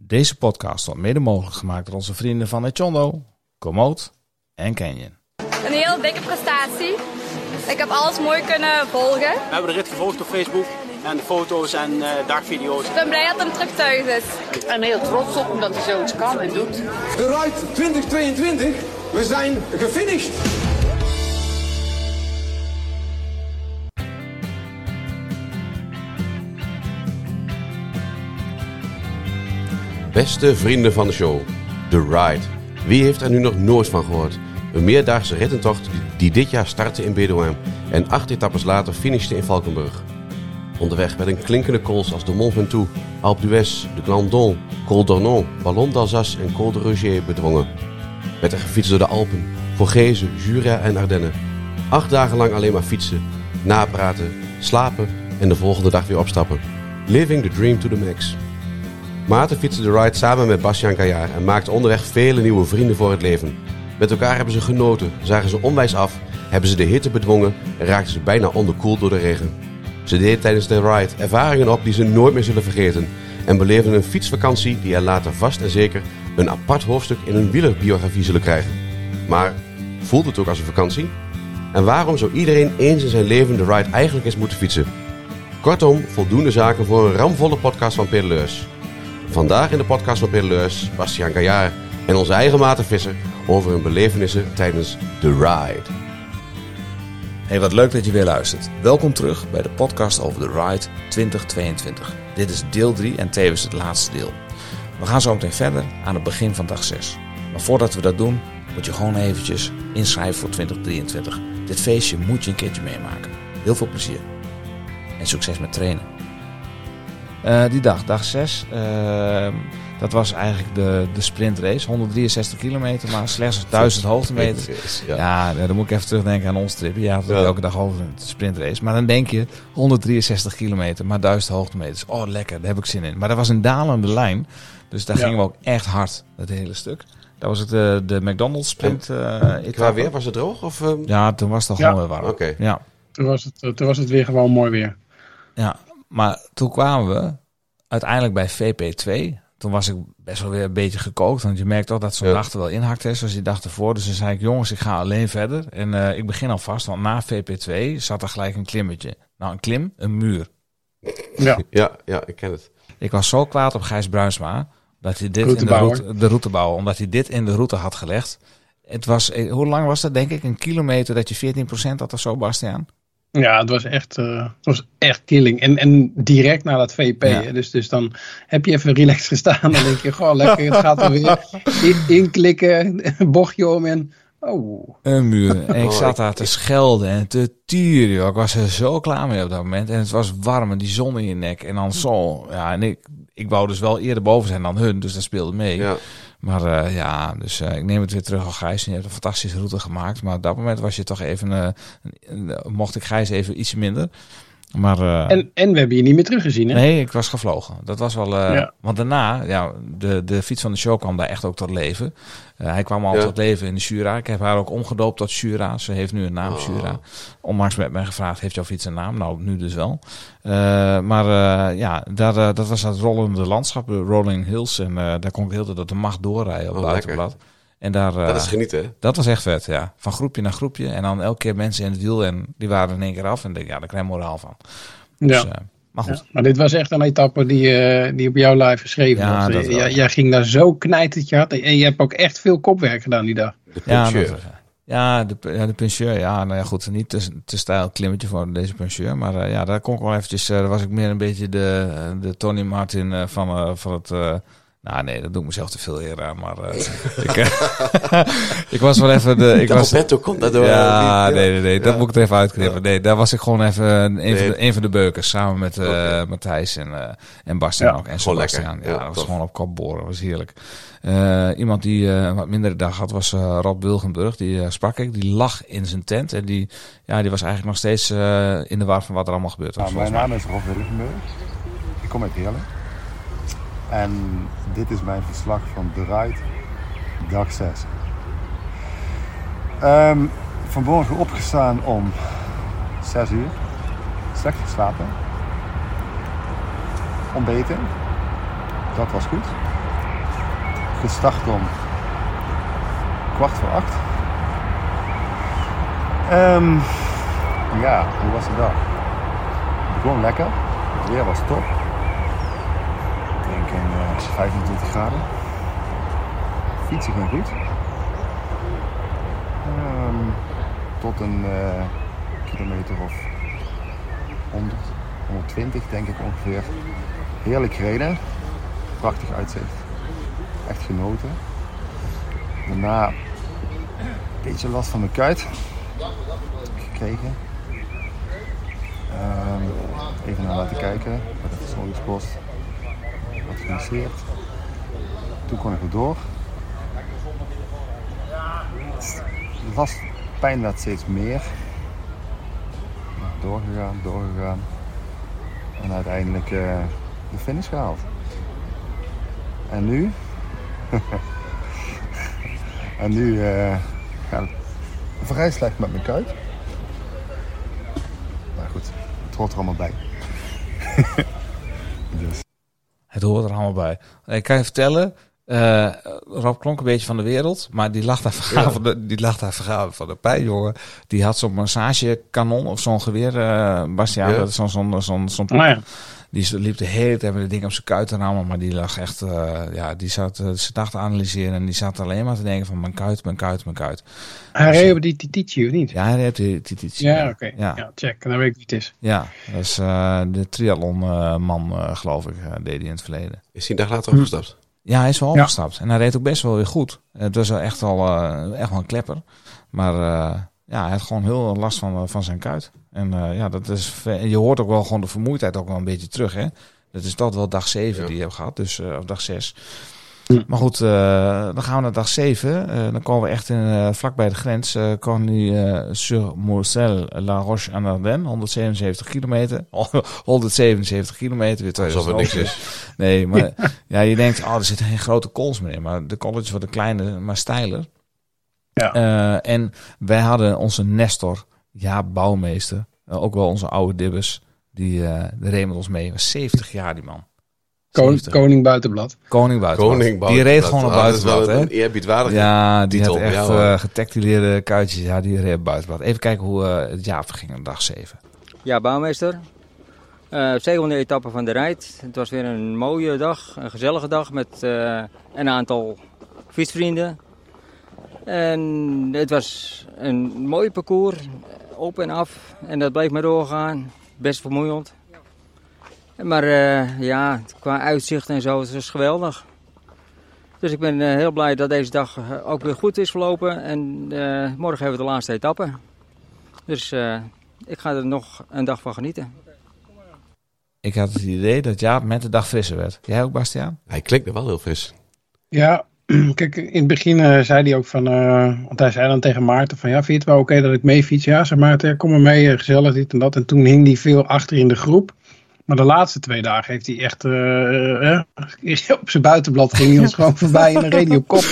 Deze podcast wordt mede mogelijk gemaakt door onze vrienden van Echondo, Komoot en Canyon. Een heel dikke prestatie. Ik heb alles mooi kunnen volgen. We hebben de rit gevolgd op Facebook en de foto's en eh, dagvideo's. Ik ben blij dat hem terug thuis is. En heel trots op hem dat hij zoiets kan en doet. De Ride 2022, we zijn gefinished. Beste vrienden van de show, The Ride. Wie heeft er nu nog nooit van gehoord? Een meerdaagse rittentocht die- dit jaar startte in Bedouin en acht etappes later finishte in Valkenburg. Onderweg werden klinkende calls als de Mont Ventoux, Alpe d'Huez, de Glandon, Col d'Ornon, Ballon d'Alsace en Col de Roger bedwongen. Werd er gefietst door de Alpen, Vorgezen, Jura en Ardennen. Acht dagen lang alleen maar fietsen, napraten, slapen en de volgende dag weer opstappen. Living the dream to the max. Maarten fietste de ride samen met Bastiaan Kajaar en maakte onderweg vele nieuwe vrienden voor het leven. Met elkaar hebben ze genoten, zagen ze onwijs af, hebben ze de hitte bedwongen en raakten ze bijna onderkoeld door de regen. Ze deden tijdens de ride ervaringen op die ze nooit meer zullen vergeten en beleefden een fietsvakantie die er later vast en zeker een apart hoofdstuk in hun wielerbiografie zullen krijgen. Maar voelt het ook als een vakantie? En waarom zou iedereen eens in zijn leven de ride eigenlijk eens moeten fietsen? Kortom, voldoende zaken voor een ramvolle podcast van Pedaleurs. Vandaag in de podcast van Pedaleurs, Bastiaan Kajaar en onze eigen Maarten over hun belevenissen tijdens de ride. Hey, wat leuk dat je weer luistert. Welkom terug bij de podcast over de Ride 2022. Dit is deel 3 en tevens het laatste deel. We gaan zo meteen verder aan het begin van dag 6. Maar voordat we dat doen, moet je gewoon eventjes inschrijven voor 2023. Dit feestje moet je een keertje meemaken. Heel veel plezier. En succes met trainen. Eh, die dag, dag 6, dat was eigenlijk de, de sprintrace. 163 kilometer, maar slechts 1000 hoogtemeter. Ja. Ja, dan moet ik even terugdenken aan ons trip. Ja, dat Ja. elke dag over een sprintrace. Maar dan denk je 163 kilometer, maar 1000 hoogtemeters. Oh, lekker, daar heb ik zin in. Maar dat was een dalende lijn. Dus daar Ja. gingen we ook echt hard, dat hele stuk. Dat was het de, de McDonald's sprint. eh Qua weer, was het droog? Of, ehm? Ja, toen was het al Ja. gewoon weer warm. Oké. Ja, Toen was, het, eh, toen was het weer gewoon mooi weer. ja, maar toen kwamen we uiteindelijk bij VP2. Toen was ik best wel weer een beetje gekookt. Want je merkt toch dat zo'n Ja. dag er wel inhakt is, zoals die dag ervoor. Dus toen zei ik, jongens, ik ga alleen verder. En eh, ik begin alvast, want na VP2 zat er gelijk een klimmetje. Nou, een klim, een muur. Ja, Ja, ja, ik ken het. Ik was zo kwaad op Gijs Bruinsma. Dat hij dit in de, route, de omdat hij dit in de route had gelegd. Het was, eh, hoe lang was dat denk ik? Een kilometer dat je 14% had of zo, Bastiaan? Ja het, was echt, eh, het was echt killing. En, en direct na dat VP. Ja. hè. Dus, dus dan heb je even relaxed gestaan. Dan denk je, goh, lekker, het gaat er weer. In, inklikken, bochtje om en... Oh, Een muur. En ik Oh, zat daar te schelden en te turen. joh. Ik was er zo klaar mee op dat moment. En het was warm en die zon in je nek. En dan zo. Ja, en ik, ik wou dus wel eerder boven zijn dan hun. Dus dat speelde mee. Ja. Maar eh, ja, dus eh, ik neem het weer terug al Gijs. En je hebt een fantastische route gemaakt. Maar op dat moment was je toch even... een- mocht ik Gijs even iets minder. Maar... eh, en, en we hebben je niet meer teruggezien, hè? Nee, ik was gevlogen. Dat was wel. eh, Ja. Want daarna, ja, de, de fiets van de show kwam daar echt ook tot leven. Eh, hij kwam al Ja. tot leven in de Jura. Ik heb haar ook omgedoopt tot Jura. Ze heeft nu een naam, Oh. Jura. Onlangs werd mij gevraagd: heeft jouw fiets een naam? Nou, nu dus wel. Eh, maar eh, ja, daar, eh, dat was het rollende landschap, de Rolling Hills. En eh, daar kon ik heel de tijd de macht doorrijden op Oh, het buitenblad. En daar, eh, Dat is genieten, hè? dat was echt vet, ja. Van groepje naar groepje. En dan elke keer mensen in het wiel. En die waren in één keer af. En ik denk, ja, daar krijg je moraal van. Dus, Ja. eh, maar goed. Ja, maar dit was echt een etappe die, eh, die op jouw live geschreven Ja, was. dat wel. Jij- jij ging daar zo knijtend je had. En je hebt ook echt veel kopwerk gedaan die dag. De Ja, dat, ja, de, ja, de puncheur. Ja, nou ja, goed. Niet te, te stijl klimmetje voor deze puncheur. Maar eh, ja, daar kon ik wel eventjes... eh, daar was ik meer een beetje de, de Tony Martin eh, van, eh, van het... nou nee, dat doe ik mezelf te veel eer aan. Maar eh, ik, eh, ik was wel even de... Ik was, Alberto komt dat door. ja, nee, nee, nee. Dat moet ik er even uitknippen. Nee, daar was ik gewoon even een, een, van, de, een van de beukers. Samen met eh, Oké. Matthijs en, eh en Bastiaan Ja, ook. En gewoon Sebastiaan. lekker. Ja, Ja, dat was tof. gewoon op kop boren. Dat was heerlijk. Eh, iemand die eh, een wat mindere dag had was eh Rob Wilgenburg. Die sprak ik. Die lag in zijn tent. En die, ja, die was eigenlijk nog steeds eh, in de war van wat er allemaal gebeurd was. Nou, mijn naam is Rob Wilgenburg. Ik kom uit Heerlen. En dit is mijn verslag van de ride, dag 6. Ehm, vanmorgen opgestaan om 6 uur. Slecht geslapen. Ontbeten. Dat was goed. gestart om kwart voor acht. Ehm, ja, hoe was de dag? Het begon lekker. Het weer was top. Eh, 25 graden. Fietsen ging goed. Ehm, tot een eh, kilometer of 100, 120 denk ik ongeveer. Heerlijk gereden. Prachtig uitzicht. Echt genoten. Daarna een beetje last van mijn kuit gekregen. Ehm, even naar laten kijken bij de verzorgingspost. Wat gemasseerd. Toen kon ik weer door. De last, pijn werd steeds meer. Doorgegaan, doorgegaan. En uiteindelijk eh, de finish gehaald. En nu? en nu eh gaat het vrij slecht met mijn kuit. Maar goed, het hoort er allemaal bij. dus. Het hoort er allemaal bij. Ik kan je vertellen, eh, Rob klonk een beetje van de wereld, maar die lag daar vergaan van de, die lag daar vergaan van de pijn, jongen. Die had zo'n massagekanon of zo'n geweer, eh Bastiaan, Ja. zo'n zo'n zo'n zo'n Nou ja. Die liep de hele tijd met het ding op zijn kuit en allemaal, maar die lag echt, eh, ja, die zat uh, zijn dag te analyseren en die zat alleen maar te denken van mijn kuit, mijn kuit, mijn kuit. Hij reed op die Titici, of niet? Ja, hij heeft die, die, die, Ja, oké. Ja. Ja. check. Dan weet ik wie het is. Ja, dat is eh, de triathlon-man, eh, geloof ik, eh, deed hij in het verleden. Is hij een dag later opgestapt? Ja, hij is wel Ja. opgestapt. En hij reed ook best wel weer goed. Het was wel echt wel, eh, echt wel een klepper. Maar eh, ja, hij had gewoon heel last van, van zijn kuit. En eh, ja, dat is, je hoort ook wel gewoon de vermoeidheid ook wel een beetje terug. Hè? Dat is tot wel dag 7 Ja. die je hebt gehad. Dus, eh, of dag 6. Hm. Maar goed, eh, dan gaan we naar dag 7. Eh, dan komen we echt in, eh, vlak bij de grens. eh Cornu-sur-Moselle-La Roche-en-Ardennes. 177 kilometer. 177 kilometer. Weer Alsof het niks 2008. is. Nee, maar ja, je denkt, oh, er zitten geen grote kools meer in. Maar de colleges worden kleiner, maar steiler. Ja. Eh, en wij hadden onze Nestor, ja, bouwmeester. eh, ook wel onze oude dibbers. Die uh, reed met ons mee. Was 70 jaar, die man. Koning, 70. koning Buitenblad. Koning buitenblad. Koning Die reed gewoon op Ah, dat is wel buitenblad, hè? Een eerbiedwaardige. Ja, die titel, had echt ja, getactileerde kuitjes. Ja, die reed op buitenblad. Even kijken hoe eh, het jaar verging op dag 7. Ja, bouwmeester. Eh zevende etappe van de rijd. Het was weer een mooie dag, een gezellige dag met eh, een aantal fietsvrienden. En het was een mooi parcours, op en af. En dat bleef maar doorgaan. Best vermoeiend. Maar eh, ja, qua uitzicht en zo, het was geweldig. Dus ik ben eh, heel blij dat deze dag eh, ook weer goed is verlopen. En eh, morgen hebben we de laatste etappe. Dus eh, ik ga er nog een dag van genieten. Ik had het idee dat Jaap met de dag frisser werd. Jij ook, Bastiaan? Hij klinkt er wel heel fris. Ja, kijk, in het begin eh, zei hij ook van, eh, want hij zei dan tegen Maarten van, ja, vind je het wel oké dat ik mee fiets? Ja, zei Maarten, kom maar mee, eh, gezellig dit en dat. En toen hing hij veel achter in de groep. Maar de laatste twee dagen heeft hij echt, op zijn buitenblad ging hij ons gewoon voorbij en dan reed hij op kop.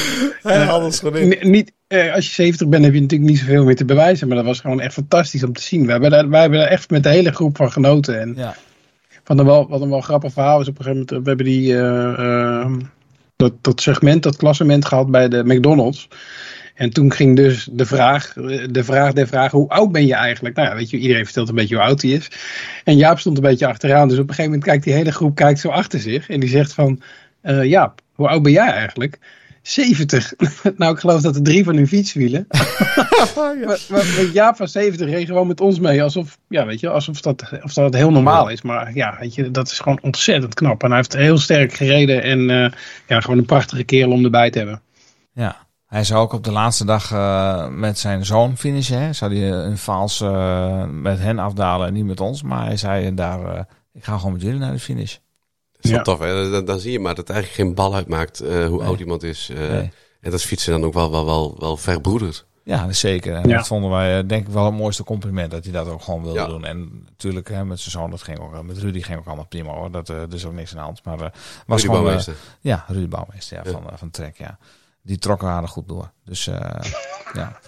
Ja, alles gewoon niet, eh, als je 70 bent heb je natuurlijk niet zoveel meer te bewijzen, maar dat was gewoon echt fantastisch om te zien. We hebben daar, wij hebben daar echt met de hele groep van genoten. En Ja. van een wel, wat een wel grappig verhaal is op een gegeven moment, we hebben die, eh, eh, dat, dat segment, dat klassement gehad bij de McDonald's. En toen ging dus de vraag, de vraag der vragen, hoe oud ben je eigenlijk? Nou ja, weet je, iedereen vertelt een beetje hoe oud hij is. En Jaap stond een beetje achteraan, dus op een gegeven moment kijkt die hele groep kijkt zo achter zich. En die zegt van, eh, Jaap, hoe oud ben jij eigenlijk? 70. nou, ik geloof dat er drie van hun fietswielen. maar, maar, maar Jaap van 70 reed gewoon met ons mee. Alsof, ja, weet je, alsof dat, of dat heel normaal is. Maar ja, weet je, dat is gewoon ontzettend knap. En hij heeft heel sterk gereden. En eh, ja, gewoon een prachtige kerel om erbij te hebben. Ja. Hij zou ook op de laatste dag eh, met zijn zoon finishen. Hè? Zou hij een vals eh, met hen afdalen en niet met ons. Maar hij zei daar, eh, ik ga gewoon met jullie naar de finish. Dat is wel Ja. tof, hè? Dan, dan zie je maar dat het eigenlijk geen bal uitmaakt eh, hoe Nee. oud iemand is. eh, Nee. En dat is fietsen dan ook wel, wel, wel, wel verbroederd. Ja, zeker. En Ja. dat vonden wij eh, denk ik wel het mooiste compliment dat hij dat ook gewoon wilde Ja. doen. En natuurlijk hè, met zijn zoon, dat ging ook, met Rudy ging ook allemaal prima hoor. Dat er is ook niks aan de hand. Maar eh was Rudy gewoon, Bouwmeester. ja, Rudy Bouwmeester ja, Ja. Van, van Trek, ja. Die trokken aardig goed door. Dus eh, ja.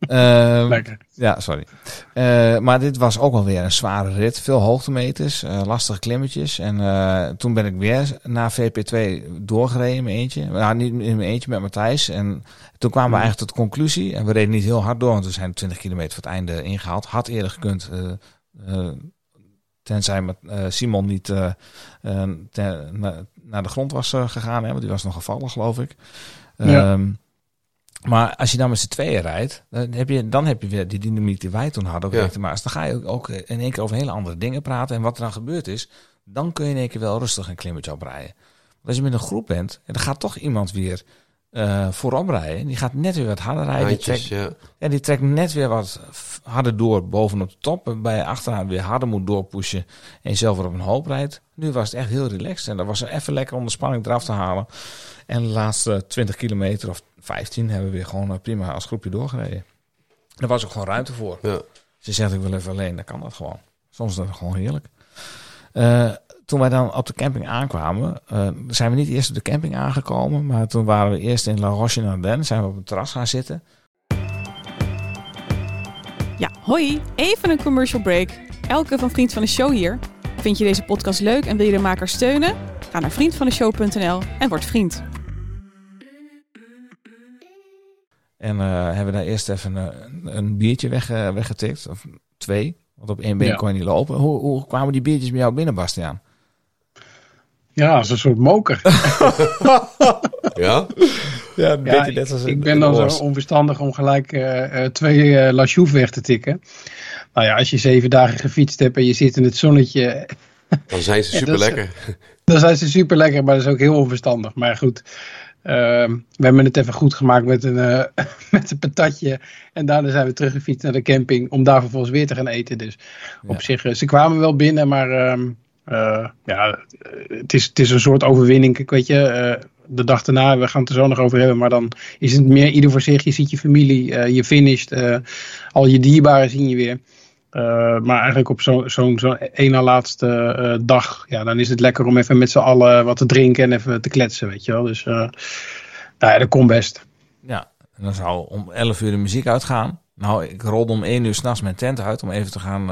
Ehm, Lekker. ja, sorry. Eh, maar dit was ook alweer een zware rit. Veel hoogtemeters, eh, lastige klimmetjes. En toen ben ik weer naar VP2 doorgereden in mijn eentje. Nou, niet in mijn eentje, met Matthijs. En toen kwamen we eigenlijk tot de conclusie. En we reden niet heel hard door, want we zijn 20 kilometer voor het einde ingehaald. Had eerder gekund. tenzij met, Simon niet ten- na- naar de grond was eh, gegaan. Hè, want die was nog gevallen, geloof ik. Ja. Ehm, maar als je dan met z'n tweeën rijdt, dan heb, je, dan heb je weer die dynamiek die wij toen hadden. Ook Ja. Maar dan ga je ook- ook in één keer over hele andere dingen praten. En wat er dan gebeurd is, dan kun je in één keer wel rustig een klimmetje oprijden. Want als je met een groep bent, en dan gaat toch iemand weer eh, voorop rijden. Die gaat net weer wat harder rijden. Die Handjes, trekt, ja. ja, die trekt net weer wat harder door bovenop de top. Waarbij je achteraan weer harder moet doorpushen. En zelf weer op een hoop rijdt. Nu was het echt heel relaxed. En dat was even lekker om de spanning eraf te halen. En de laatste 20 kilometer of 15 hebben we weer gewoon eh, prima als groepje doorgereden. Daar was ook gewoon ruimte voor. Ja. Ze zegt ik wil even alleen, dan kan dat gewoon. Soms is dat gewoon heerlijk. Eh, toen wij dan op de camping aankwamen, eh, zijn we niet eerst op de camping aangekomen, maar toen waren we eerst in La Roche-Ardennes, zijn we op het terras gaan zitten. Ja, hoi, even een commercial break. Elke van Vriend van de Show hier. Vind je deze podcast leuk en wil je de maker steunen? Ga naar vriendvandeshow.nl en word vriend. En eh, hebben we daar eerst even een, een biertje weg, weggetikt, of twee, want op één been Ja. kon je niet lopen. Hoe, hoe kwamen die biertjes bij jou binnen, Bastiaan? Ja, als een soort moker. Ja? Ja, een Ja, ik, ik ben dan zo onverstandig om gelijk eh, eh, twee eh La Chouffe weg te tikken. Nou ja, als je zeven dagen gefietst hebt en je zit in het zonnetje, Dan zijn ze super lekker. dan zijn ze super lekker, maar dat is ook heel onverstandig. Maar goed, ehm, we hebben het even goed gemaakt met een, eh, met een patatje. En daarna zijn we teruggefietst naar de camping om daar vervolgens weer te gaan eten. Dus op zich, eh, ze kwamen wel binnen, maar ehm, eh, ja, het is, het is een soort overwinning. Ik weet je, de dag daarna, we gaan het er zo nog over hebben, maar dan is het meer ieder voor zich. Je ziet je familie, je finisht, al je dierbaren zien je weer. Eh, maar eigenlijk op zo'n zo, zo één na laatste eh, dag, ja, dan is het lekker om even met z'n allen wat te drinken en even te kletsen, weet je wel. Dus eh, nou ja, dat komt best. Ja, en dan zou om 11 uur de muziek uitgaan. Nou, ik rolde om 1 uur s'nachts mijn tent uit om even te gaan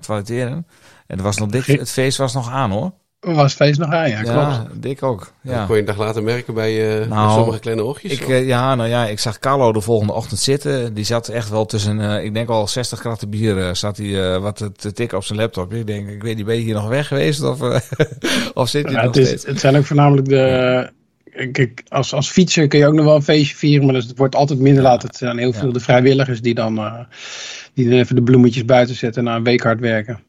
toiletteren. En het, was nog dik, het feest was nog aan hoor. Was het feest nog aan, ja, Ja, klopt. dik ook. Dat Ja. kon je een dag later merken bij, eh, Nou, bij sommige kleine oogjes. Ik, eh, ja, nou ja, ik zag Carlo de volgende ochtend zitten. Die zat echt wel tussen, eh, ik denk al 60 kratten bier, eh, zat hij eh, wat te, te tikken op zijn laptop. Ik denk, ik weet niet, ben je hier nog weg geweest of, eh, of zit je Ja, nog het, is, het zijn ook voornamelijk de. Kijk, als, als fietser kun je ook nog wel een feestje vieren, maar dus het wordt altijd minder laat. Het zijn heel veel de vrijwilligers die dan, eh, die dan even de bloemetjes buiten zetten na een week hard werken.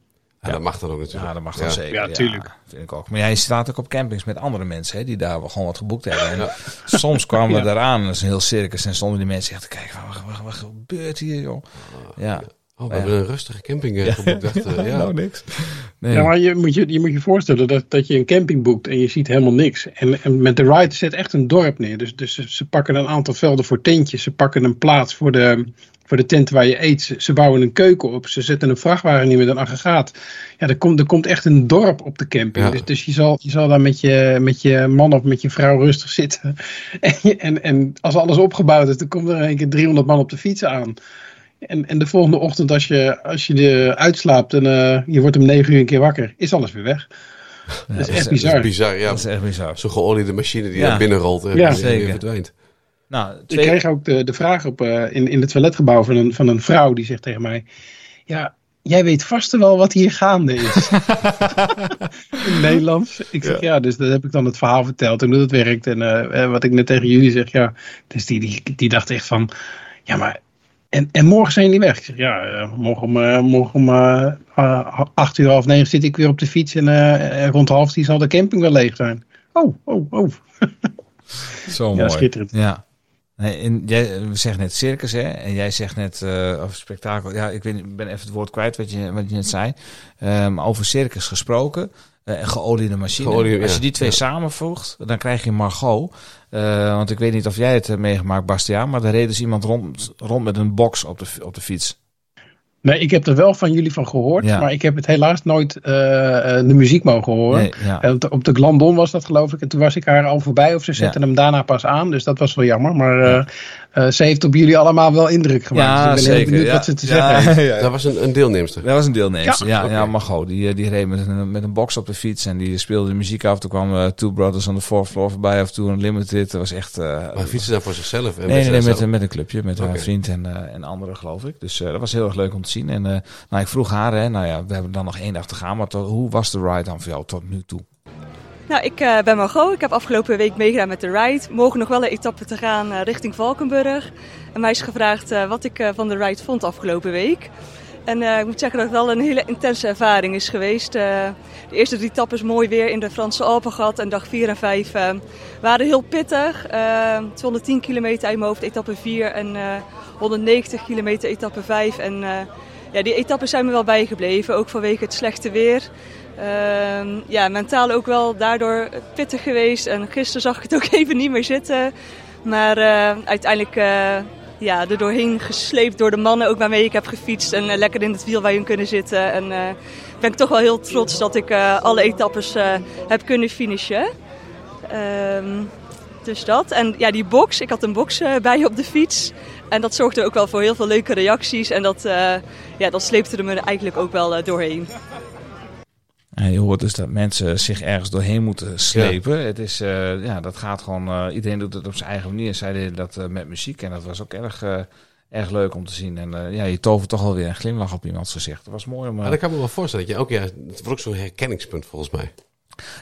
Ja, dat mag dan ook natuurlijk. Ja, dat mag dan Ja. zeker. Ja, tuurlijk. vind ik ook. Maar jij staat ook op campings met andere mensen hè, die daar wel gewoon wat geboekt hebben. En Ja. soms kwamen we Ja. eraan, dat is een heel circus, en stonden die mensen echt te kijken, van, wat, wat, wat gebeurt hier joh? Ja, Oh, we hebben een rustige camping eh, geboekt. Dacht, eh, ja. nou niks. Nee. Ja, maar je moet je, je moet je voorstellen dat, dat je een camping boekt en je ziet helemaal niks. En, en met de ride zet echt een dorp neer. Dus, dus ze, ze pakken een aantal velden voor tentjes. Ze pakken een plaats voor de, voor de tent waar je eet. Ze, ze bouwen een keuken op. Ze zetten een vrachtwagen neer met een aggregaat. Ja, er komt, er komt echt een dorp op de camping. Ja. Dus, dus je, zal, je zal daar met je, met je man of met je vrouw rustig zitten. En, je- en, en als alles opgebouwd is, dan komt er in één keer 300 man op de fiets aan. En, en de volgende ochtend, als je, als je de uitslaapt en eh, je wordt om negen uur een keer wakker, is alles weer weg. dat is echt Dat is bizar. bizar, ja. Dat is echt bizar. Zo'n geoliede machine die Ja. naar binnen rolt en Ja. weer verdwijnt. Nou, Ik kreeg ook de, de vraag op, eh, in, in het toiletgebouw van een, van een vrouw die zegt tegen mij: Ja, jij weet vast wel wat hier gaande is. in Nederlands. Ik zeg ja. dus dat heb ik dan het verhaal verteld en hoe dat werkt. En eh, eh, wat ik net tegen jullie zeg, ja. Dus die, die, die dacht echt van: Ja, maar. En, en morgen zijn jullie weg. Ik zeg ja, morgen om, morgen om acht uur, half negen zit ik weer op de fiets. En rond half tien zal de camping wel leeg zijn. Oh, oh, oh. zo Ja, mooi. schitterend. Ja. Nee, en jij we zeggen net circus, hè? En jij zegt net eh over spektakel. Ja, ik weet, ben even het woord kwijt wat je, wat je net zei. Ehm, over circus gesproken. eh, en geoliede machine. Geoliede, Als je die twee Ja. samenvoegt, dan krijg je Margot. Eh, want ik weet niet of jij het hebt meegemaakt, Bastiaan. Maar er reed dus iemand rond, rond met een box op de, op de fiets. Nee, ik heb er wel van jullie van gehoord, Ja. maar ik heb het helaas nooit eh, eh, de muziek mogen horen. Nee, ja. Op, de, op de Glandon was dat geloof ik. En toen was ik haar al voorbij of ze zetten hem daarna pas aan. Dus dat was wel jammer. Maar eh, eh, ze heeft op jullie allemaal wel indruk gemaakt. Ja, dus ik ben heel benieuwd Ja. wat ze te Ja, zeggen heeft. ja, ja. Dat was een, een deelnemster. Dat was een deelnemster. Ja, Ja. Margot. Die, die reed met een, met een box op de fiets en die speelde de muziek af. Toen kwam Two Brothers on the Fourth Floor voorbij af en toe een limited. Dat was echt... eh, Maar fietsen dan voor zichzelf? En Nee, nee, nee, met, een- met een clubje, met haar Oké. vriend en, eh, en anderen geloof ik. Dus eh, dat was heel erg leuk om te zien. En eh, nou, ik vroeg haar, hè, nou ja, we hebben dan nog één dag te gaan, maar hoe was de ride dan voor jou tot nu toe? Nou, ik eh, ben Margot. Ik heb afgelopen week meegedaan met de ride. Morgen nog wel een etappe te gaan eh, richting Valkenburg. En mij is gevraagd wat ik van de ride vond afgelopen week. En eh, ik moet zeggen dat het wel een hele intense ervaring is geweest. Eh, de eerste drie etappes mooi weer in de Franse Alpen gehad. En dag 4 en 5 eh, waren heel pittig. Eh 210 kilometer uit mijn hoofd, etappe 4. En eh 190 kilometer, etappe 5. En ja, die etappes zijn me wel bijgebleven. Ook vanwege het slechte weer. Ehm, ja, mentaal ook wel daardoor pittig geweest. En gisteren zag ik het ook even niet meer zitten. Maar uiteindelijk ja, er doorheen gesleept door de mannen ook waarmee ik heb gefietst. En eh, lekker in het wiel bij hun kunnen zitten. En eh, ben ik toch wel heel trots dat ik eh, alle etappes heb kunnen finishen. Ehm, dus dat. En ja, die box. Ik had een box bij op de fiets. En dat zorgde ook wel voor heel veel leuke reacties. En dat, ja, dat sleepte er me eigenlijk ook wel doorheen. En je hoort dus dat mensen zich ergens doorheen moeten slepen. Het is, eh, ja, dat gaat gewoon, eh, iedereen doet het op zijn eigen manier. Zij deden dat eh, met muziek en dat was ook erg, erg leuk om te zien. En ja, je tovert toch wel weer een glimlach op iemands gezicht. Dat was mooi om... Maar dat kan me wel voorstellen. Dat je ook, ja, het wordt ook zo'n herkenningspunt volgens mij.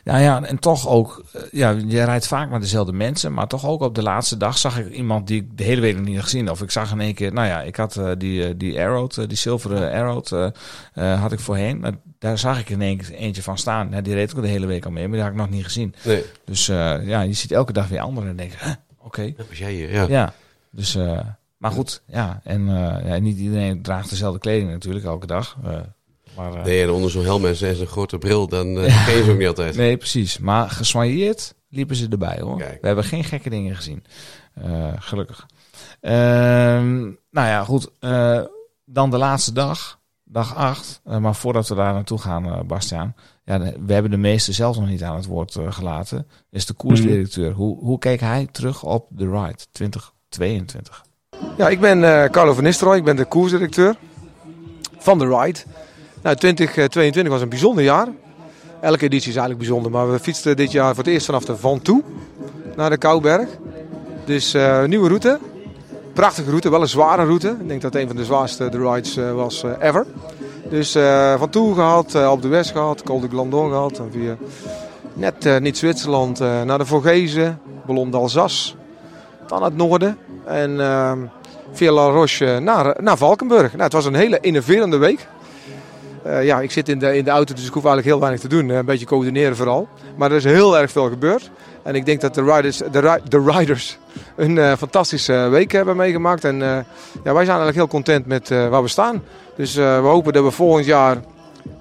Ja, ja, en toch ook, eh, ja, je rijdt vaak met dezelfde mensen, maar toch ook op de laatste dag zag ik iemand die ik de hele week nog niet had gezien. Of ik zag in één keer, nou ja, ik had eh, die, eh, die Arrow, die zilveren Arrow, had ik voorheen. Daar zag ik in één keer eentje van staan. Die reed ook de hele week al mee, maar die had ik nog niet gezien. Nee. Dus ja, je ziet elke dag weer anderen en denk huh, oké. Dat was jij hier, ja. Ja, dus, maar goed, ja, en ja, niet iedereen draagt dezelfde kleding natuurlijk elke dag. Eh, maar, eh, Nee, en onder zo'n helm en zo'n grote bril, dan eh ken je ze ook niet altijd. Nee, precies. Maar gesoigneerd liepen ze erbij hoor. Kijk. We hebben geen gekke dingen gezien. Eh, gelukkig. Ehm, nou ja, goed. Eh, dan de laatste dag. Dag 8. maar voordat we daar naartoe gaan, eh Bastiaan. Ja, we hebben de meeste zelf nog niet aan het woord eh, gelaten. Is de koersdirecteur. Hoe, hoe keek hij terug op de ride 2022? Ja, ik ben eh, Carlo van Nistelrooy, ik ben de koersdirecteur van de Ride. Nou, 2022 was een bijzonder jaar. Elke editie is eigenlijk bijzonder, maar we fietsten dit jaar voor het eerst vanaf de Van Toe naar de Kouberg. Dus eh, nieuwe route. Prachtige route, wel een zware route. Ik denk dat het een van de zwaarste de rides eh, was eh, ever. Dus eh, Van Toe gehad, eh, op de West gehad, Col de Glandon gehad. En via net eh, niet Zwitserland eh, naar de Vogezen, Ballon d'Alsace. Dan het noorden. En ehm, via La Roche naar, naar Valkenburg. Nou, het was een hele innoverende week. Eh, ja, ik zit in de, in de auto, dus ik hoef eigenlijk heel weinig te doen. Eh, Een beetje coördineren vooral. Maar er is heel erg veel gebeurd. En ik denk dat de riders, de, de riders een eh, fantastische week hebben meegemaakt. En ja, wij zijn eigenlijk heel content met waar we staan. Dus we hopen dat we volgend jaar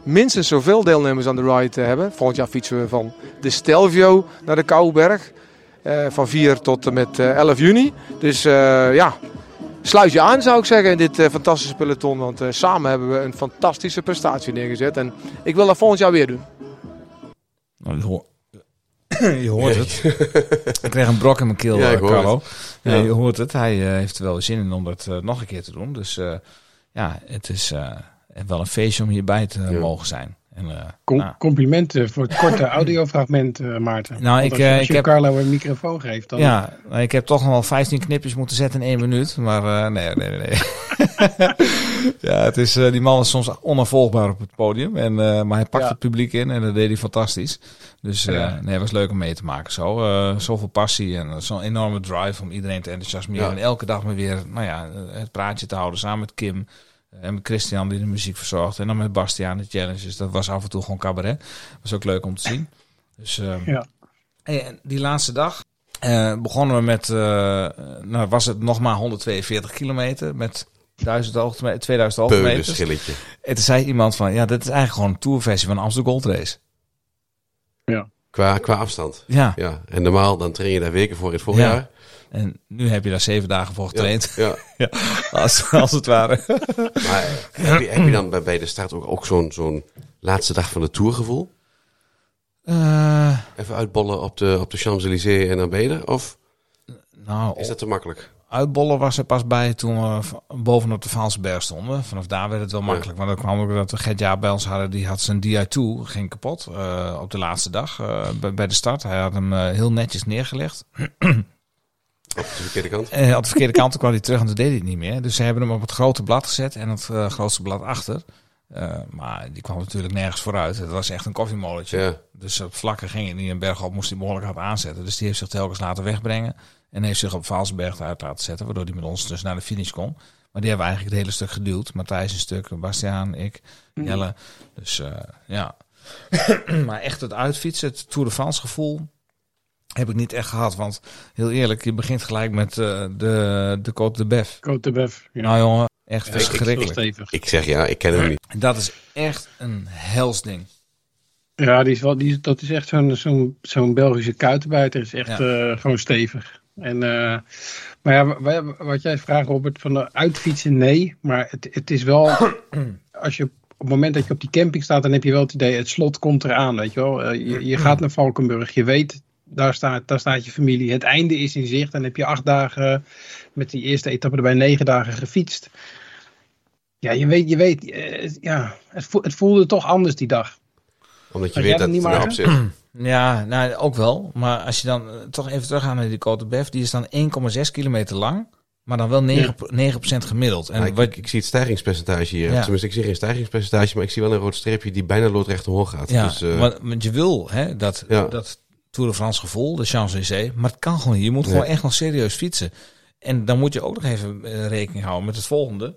minstens zoveel deelnemers aan de ride hebben. Volgend jaar fietsen we van de Stelvio naar de Kouberg. Eh, van 4 tot en met eh, 11 juni. Dus ja, sluit je aan zou ik zeggen in dit eh, fantastische peloton. Want eh, samen hebben we een fantastische prestatie neergezet. En ik wil dat volgend jaar weer doen. Nou, je, hoort- je hoort het. ik kreeg een brok in mijn keel, Ja, eh, Carlo. Ja, je hoort het. Hij heeft er wel zin in om dat nog een keer te doen. Dus ja, het is wel een feestje om hierbij te Ja. mogen zijn. En, eh, Com- nou, Complimenten voor het korte audiofragment, eh, Maarten. Nou, ik, als, je- eh, als ik je heb- Carlo een microfoon geeft, dan... Ja, nou, ik heb toch nog wel 15 knipjes moeten zetten in één minuut. Maar eh, nee, nee, nee. nee. ja, het is, eh, die man is soms onafvolgbaar op het podium. En, eh, maar hij pakt Ja. het publiek in en dat deed hij fantastisch. Dus eh, Ja. nee, het was leuk om mee te maken. Zo, eh, zoveel passie en zo'n enorme drive om iedereen te enthousiasmeren. Ja. En elke dag maar weer nou ja, het praatje te houden samen met Kim. Eh, En met Christian die de muziek verzorgt. En dan met Bastiaan de challenges. Dat was af en toe gewoon cabaret. was ook leuk om te zien. Dus ehm, Ja. En die laatste dag eh, begonnen we met, eh, nou was het nog maar 142 kilometer met 1000 hoogte, 2000 hoogtemeters. Peulenschilletje. En toen zei iemand van, ja, dit is eigenlijk gewoon een tourversie van de Amsterdam Gold Race. Ja. Qua, qua afstand. Ja. ja. En normaal dan train je daar weken voor in het voorjaar. Ja. En nu heb je daar zeven dagen voor getraind. Ja. ja. Als, als het ware. Maar heb je, heb je dan bij, bij de start ook, ook zo'n zo'n laatste dag van de Tour gevoel? Eh, Even uitbollen op de, op de Champs-Élysées en dan ben je er? Of nou, is dat te makkelijk? Uitbollen was er pas bij toen we bovenop de Valsberg stonden. Vanaf daar werd het wel makkelijk. Want dan kwam ook dat we Gert Jaap bij ons hadden. Die had zijn Di2, ging kapot eh, op de laatste dag eh, bij, bij de start. Hij had hem heel netjes neergelegd. Op de verkeerde kant? En op de verkeerde kant kwam hij terug en toen deed hij het niet meer. Dus ze hebben hem op het grote blad gezet en het eh, grootste blad achter. Eh, maar die kwam natuurlijk nergens vooruit. Het was echt een koffiemolentje. Ja. Dus op vlakken ging het niet. En bergop moest hij behoorlijk hard aanzetten. Dus die heeft zich telkens laten wegbrengen. En heeft zich op Vaalsberg uit laten zetten. Waardoor hij met ons dus naar de finish kon. Maar die hebben we eigenlijk het hele stuk geduwd. Matthijs een stuk, Bastiaan, ik, Jelle. Dus eh, ja. maar echt het uitfietsen, het Tour de France gevoel... heb ik niet echt gehad. Want heel eerlijk, je begint gelijk met eh, de, de Côte de Bef. Côte de Bef. Ja. Nou jongen, echt Ja, ik- ik- verschrikkelijk. stevig. Ik zeg ja, ik ken hem niet. Dat is echt een hels ding. Ja, die is wel, die, dat is echt zo'n zo'n zo'n Belgische kuitenbijter. is echt Ja. eh, gewoon stevig. En, eh, maar ja, wa- wa- wat jij vraagt, Robert, van de uitfietsen, nee. Maar het, het is wel, als je op het moment dat je op die camping staat, dan heb je wel het idee, het slot komt eraan, weet je wel. Je, je gaat naar Valkenburg, je weet, daar staat, daar staat je familie. Het einde is in zicht. Dan heb je acht dagen, met die eerste etappe erbij, negen dagen gefietst. Ja, je weet, je weet, eh, ja, het, voel- het voelde toch anders die dag. Omdat je weet dat het erop zit. Ja, nou ook wel. Maar als je dan eh, toch even teruggaat naar die Côte de Bef, die is dan 1,6 kilometer lang, maar dan wel 9, 9% gemiddeld. En Maar ik, wat, ik, zie het stijgingspercentage hier. Ja. Tenminste, ik zie geen stijgingspercentage, maar ik zie wel een rood streepje die bijna loodrecht omhoog gaat. ja, dus, eh, want, want je wil hè, dat, Ja. dat Tour de France gevoel, de Champs-Élysées, maar het kan gewoon niet. Je moet gewoon echt nog serieus fietsen. En dan moet je ook nog even eh, rekening houden met het volgende.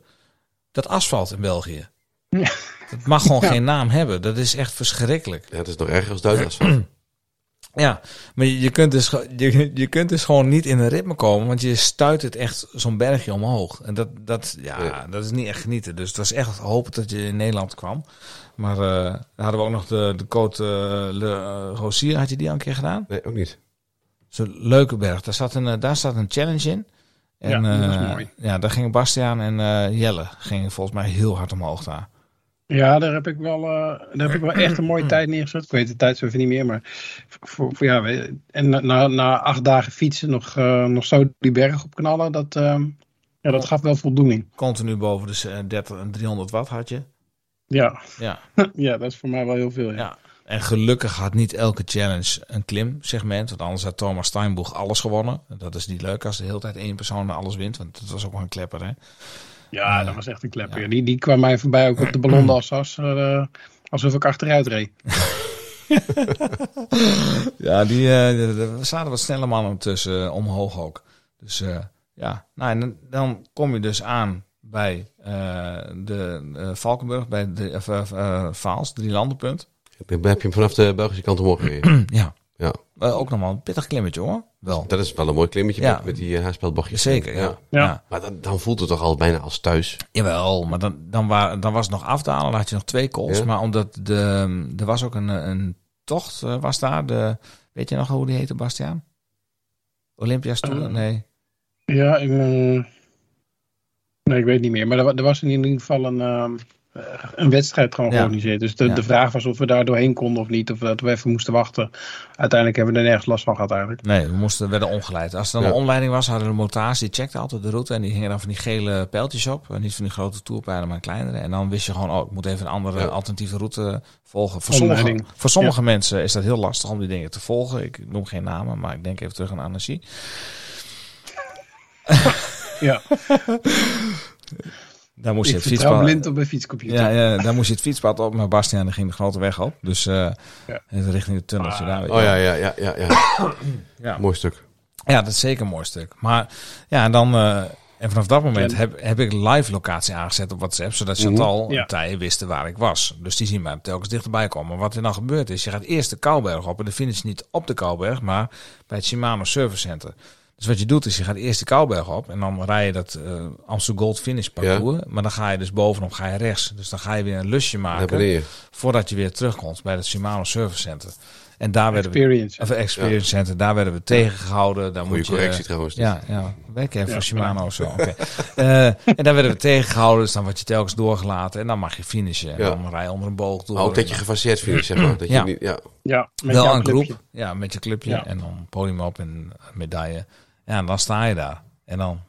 Dat asfalt in België. Ja. Dat mag gewoon Ja. geen naam hebben. Dat is echt verschrikkelijk. ja, het is nog erger als Duits asfalt. Ja, maar je, kunt dus, je, je kunt dus gewoon niet in een ritme komen, want je stuit het echt zo'n bergje omhoog. En dat, dat, ja, Ja. dat is niet echt genieten. Dus het was echt hopen dat je in Nederland kwam. Maar eh, dan hadden we ook nog de, de Côte eh, Le uh, Rosier, had je die al een keer gedaan? Nee, ook niet. Zo'n leuke berg. Daar staat een, eh, daar staat een challenge in. En, Ja, dat is eh, mooi. Ja, daar gingen Bastiaan en eh, Jelle gingen volgens mij heel hard omhoog daar. Ja, daar heb ik wel, eh, daar heb ik wel echt een mooie tijd neergezet. Ik weet de tijd zo even niet meer, maar voor, voor, ja, en na, na, na acht dagen fietsen nog, eh, nog zo die berg opknallen, dat, eh, ja, dat gaf wel voldoening. Continu boven de eh, 30 en 300 watt had je. Ja. Ja. ja, dat is voor mij wel heel veel. Ja. Ja. En gelukkig had niet elke challenge een klimsegment. Want anders had Thomas Steinboeg alles gewonnen. Dat is niet leuk als de hele tijd één persoon alles wint. Want dat was ook wel een klepper, hè? Ja, dat was echt een klepper. Ja. Die, die kwam mij voorbij ook op de ballon d'Alsace, eh, alsof ik achteruit reed. Ja, die, eh, er zaten wat snelle mannen tussen, eh, omhoog ook. Dus eh, ja, nou, en dan kom je dus aan bij eh, de eh, Valkenburg, bij de eh, Vaals, drie landenpunt. Dan heb je hem vanaf de Belgische kant omhoog gereden. ja. Ja. Ook nog wel een pittig klimmetje hoor. Wel. Dat is wel een mooi klimmetje Ja. met, met die uh, haarspelbochtjes. Zeker, ja. Ja. Maar dan, dan voelt het toch al bijna als thuis. Jawel, maar dan, dan, wa- dan was het nog afdalen. Dan had je nog twee calls. Ja. Maar omdat de, er was ook een, een tocht, was daar. De, weet je nog hoe die heette, Bastiaan? Olympia's Tour? Nee. Ja, ik, eh, nee, ik weet niet meer. Maar er, er was in ieder geval een, ehm, eh, een wedstrijd gewoon Ja. georganiseerd. Dus de, Ja. de vraag was of we daar doorheen konden of niet. Of dat we even moesten wachten. Uiteindelijk hebben we er nergens last van gehad eigenlijk. Nee, we moesten, werden omgeleid. Als er dan Ja. een omleiding was, hadden de motaars, die checkte altijd de route. En die hingen dan van die gele pijltjes op. Niet van die grote toerpijlen, maar kleinere. En dan wist je gewoon, oh, ik moet even een andere alternatieve route volgen. Voor sommige, voor sommige mensen is dat heel lastig om die dingen te volgen. Ik noem geen namen, maar ik denk even terug aan Annecy. Ja, Daar moest je ik het vertrouw fietspad... blind op mijn fietscomputer. Ja, ja, daar moest je het fietspad op, maar Bastiaan ging de grote weg op. Dus eh Ja. richting het tunneltje daar. weet je Oh ja, ja, ja, ja. ja. Ja. Mooi stuk. Ja, dat is zeker een mooi stuk. Maar ja, en dan... eh, en vanaf dat moment Ja. heb, heb ik live locatie aangezet op WhatsApp, zodat Mhm. Chantal Ja. en Thij wisten waar ik was. Dus die zien mij telkens dichterbij komen. Maar wat er dan gebeurt is, je gaat eerst de Kouberg op en de finish niet op de Kouberg, maar bij het Shimano Service Center. Dus wat je doet is, je gaat eerst de Kouberg op en dan rij je dat eh Amsterdam Gold Finish parcours. Maar dan ga je dus bovenop ga je rechts. Dus dan ga je weer een lusje maken voordat je weer terugkomt bij het Shimano Service Center. En daar werden Experience. we, of Experience Center, daar werden we tegengehouden. Daar Goeie moet je, correctie trouwens. Ja, ja. Werk even voor Shimano of zo. oké. Eh, en daar werden we tegengehouden, dus dan word je telkens doorgelaten. En dan mag je finishen. En Ja. dan rij je onder een boog door. Maar ook dat je gefaseerd vindt, zeg maar. Dat Ja. je niet, ja. Ja, met Wel een clubje. groep. Ja, met je clubje. Ja. En dan podium op en medaille. Ja, en dan sta je daar. En dan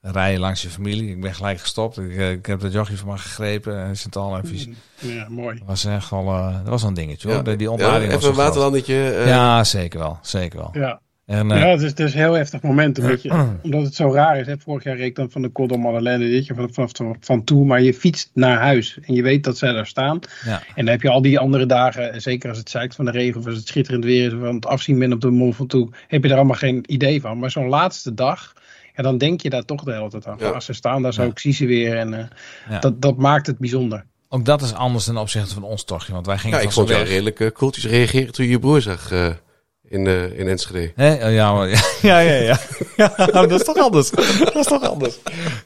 rij je langs je familie. Ik ben gelijk gestopt. Ik, eh, ik heb dat jochie van me gegrepen. En Chantal en Vies. Ja, mooi. Dat was echt wel, eh, dat was wel een dingetje hoor. Ja. Die Ja, ontlading was even een waterlandetje. eh, Ja, zeker wel. Zeker wel. Ja. En, eh, ja, het is, het is een heel heftig moment. Omdat, je, omdat het zo raar is. Hè? Vorig jaar reed ik dan van de Col Madeleine dit jaar vanaf van, van toe. Maar je fietst naar huis. En je weet dat zij daar staan. Ja. En dan heb je al die andere dagen. en Zeker als het zeikt van de regen. Of als het schitterend weer is. Of aan het afzien bent op de Mont Ventoux. Heb je er allemaal geen idee van. Maar zo'n laatste dag. Ja, dan denk je daar toch de hele tijd aan. Ja. Als ze staan daar zo. Ja. Ik zie ze weer. En eh, Ja. dat, dat maakt het bijzonder. Ook dat is anders ten opzichte van ons tochtje. Want wij gingen Ja, ik van vond jou redelijk uh, koeltjes reageren toen je je broer zag eh, in, eh, in Enschede. Hè? Oh, Ja, maar, ja, ja, ja. ja. dat is toch anders. Dat is toch anders.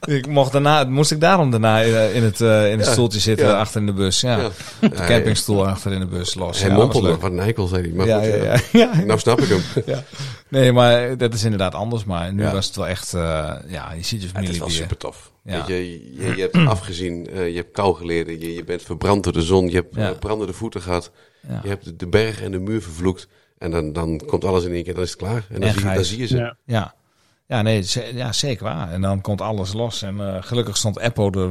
Ik mocht daarna, moest ik daarom daarna in, eh, het, eh, in het Ja, stoeltje zitten ja. achter in de bus. Ja. Ja. De Ja, campingstoel achter in de bus los. Hij mompelde wat een eikel, zei hij. Maar Ja, goed, ja, eh, ja, ja. nou snap ik hem. Ja. Nee, maar dat is inderdaad anders. Maar nu Ja. was het wel echt, eh, ja, je ziet je Ja, het familie is wel super tof. Ja. Weet je, je, je hebt afgezien, eh, je hebt kou geleden, je, je bent verbrand door de zon, je hebt Ja. eh, brandende voeten gehad, Ja. je hebt de, de berg en de muur vervloekt. En dan, dan komt alles in één keer, dan is het klaar. En dan, En zie, je- dan zie je ze. Ja. Ja. Ja, nee, ze- ja, zeker waar. En dan komt alles los. En eh, gelukkig stond Eppo, de,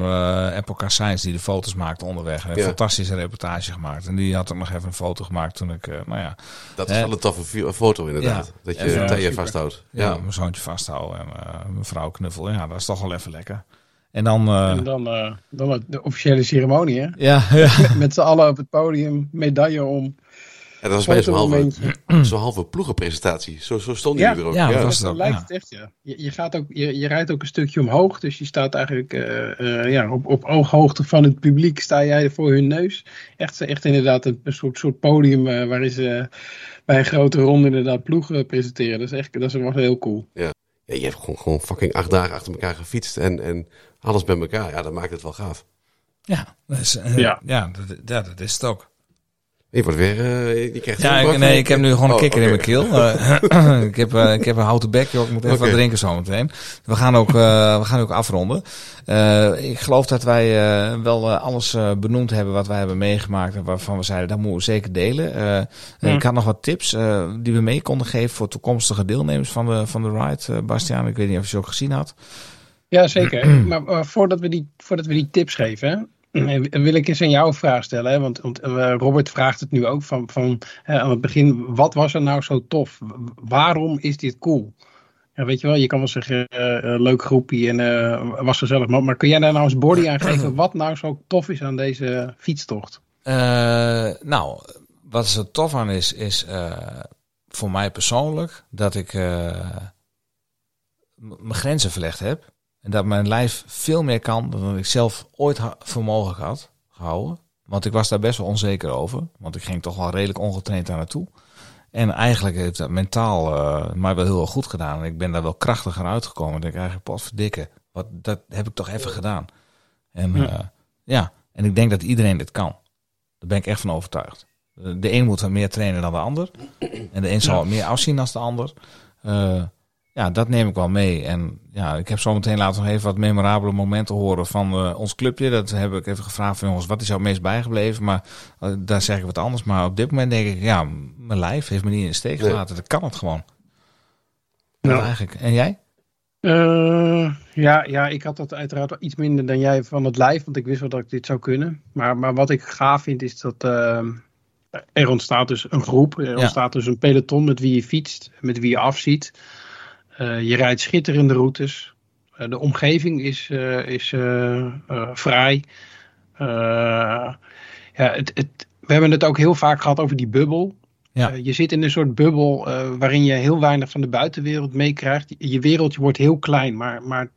eh Eppo Car Science, die de foto's maakte onderweg. Hij heeft Ja. een fantastische reportage gemaakt. En die had ook nog even een foto gemaakt toen ik, eh, nou ja... Dat is wel een toffe foto inderdaad. Ja. Dat je het super. vasthoudt. Ja, Ja. mijn zoontje vasthouden en mijn vrouw knuffel. Ja, dat is toch wel even lekker. En dan... eh, En dan, eh, dan de officiële ceremonie. Hè? ja, ja. Met, met z'n allen op het podium. Medaille om. En dat was halve, Fotomomentje. zo'n halve ploegenpresentatie. Zo, zo stonden Ja. jullie er ook. Ja, Ja, dat was- lijkt ja. het echt, ja. Je, je, gaat ook, je, je rijdt ook een stukje omhoog, dus je staat eigenlijk eh, eh, ja, op, op ooghoogte van het publiek, sta jij voor hun neus. Echt, echt inderdaad een, een soort, soort podium eh, waarin ze bij een grote ronde inderdaad ploegen presenteren. Dat is echt, dat is wel heel cool. Ja, je hebt gewoon, gewoon fucking acht dagen achter elkaar gefietst en, en alles bij elkaar. Ja, dat maakt het wel gaaf. Ja, dat is, eh, Ja. ja. dat, ja, dat is het ook. Je wordt weer, eh, je krijgt Ja, ik, nee, ik heb nu gewoon een Oh, kikker in oké. mijn keel. Eh, ik, heb, eh, ik heb een houten bek, joh. Ik moet even wat drinken zometeen. We gaan ook, eh, we gaan ook afronden. Eh, ik geloof dat wij eh, wel alles eh, benoemd hebben wat wij hebben meegemaakt. En waarvan we zeiden, dat moeten we zeker delen. Ja. Ik had nog wat tips eh, die we mee konden geven voor toekomstige deelnemers van de, van de ride. Bastiaan, ik weet niet of je ze ook gezien had. Ja, zeker. maar maar voordat, we die, voordat we die tips geven, wil ik eens aan jou een vraag stellen. Hè? Want, eh, Robert vraagt het nu ook van, van aan het begin. Wat was er nou zo tof? Waarom is dit cool? Ja, weet je wel, je kan wel zeggen, eh, leuk groepie en was gezellig. Maar, maar kun jij daar nou eens body aan geven wat nou zo tof is aan deze fietstocht? Nou, wat er tof aan is, is voor mij persoonlijk dat ik mijn grenzen verlegd heb. En dat mijn lijf veel meer kan dan ik zelf ooit mogelijk had gehouden. Want ik was daar best wel onzeker over. Want ik ging toch wel redelijk ongetraind daar naartoe. En eigenlijk heeft dat mentaal eh, mij wel heel erg goed gedaan. En ik ben daar wel krachtiger uitgekomen. Ik denk eigenlijk, potverdikke, wat, dat heb ik toch even gedaan. En Ja. ja, en ik denk dat iedereen dit kan. Daar ben ik echt van overtuigd. De een moet wat meer trainen dan de ander. En de een zal wat meer afzien dan de ander. Eh, ja, dat neem ik wel mee. En ja, ik heb zometeen laten nog even wat memorabele momenten horen van eh, ons clubje. Dat heb ik even gevraagd van jongens, wat is jou het meest bijgebleven? Maar eh, daar zeg ik wat anders. Maar op dit moment denk ik, ja, mijn lijf heeft me niet in de steek Nee. gelaten. Dat kan het gewoon. Nou. Dat eigenlijk. En jij? Eh, ja, ja, ik had dat uiteraard wel iets minder dan jij van het lijf, want ik wist wel dat ik dit zou kunnen. Maar, maar wat ik gaaf vind is dat er ontstaat dus een groep, er Ja. ontstaat dus een peloton met wie je fietst, met wie je afziet. Eh, je rijdt schitterende routes. Eh, de omgeving is, eh, is vrij. Eh, ja, het, het, we hebben het ook heel vaak gehad over die bubbel. Ja. Je zit in een soort bubbel waarin je heel weinig van de buitenwereld meekrijgt. Je, je wereldje wordt heel klein, maar, maar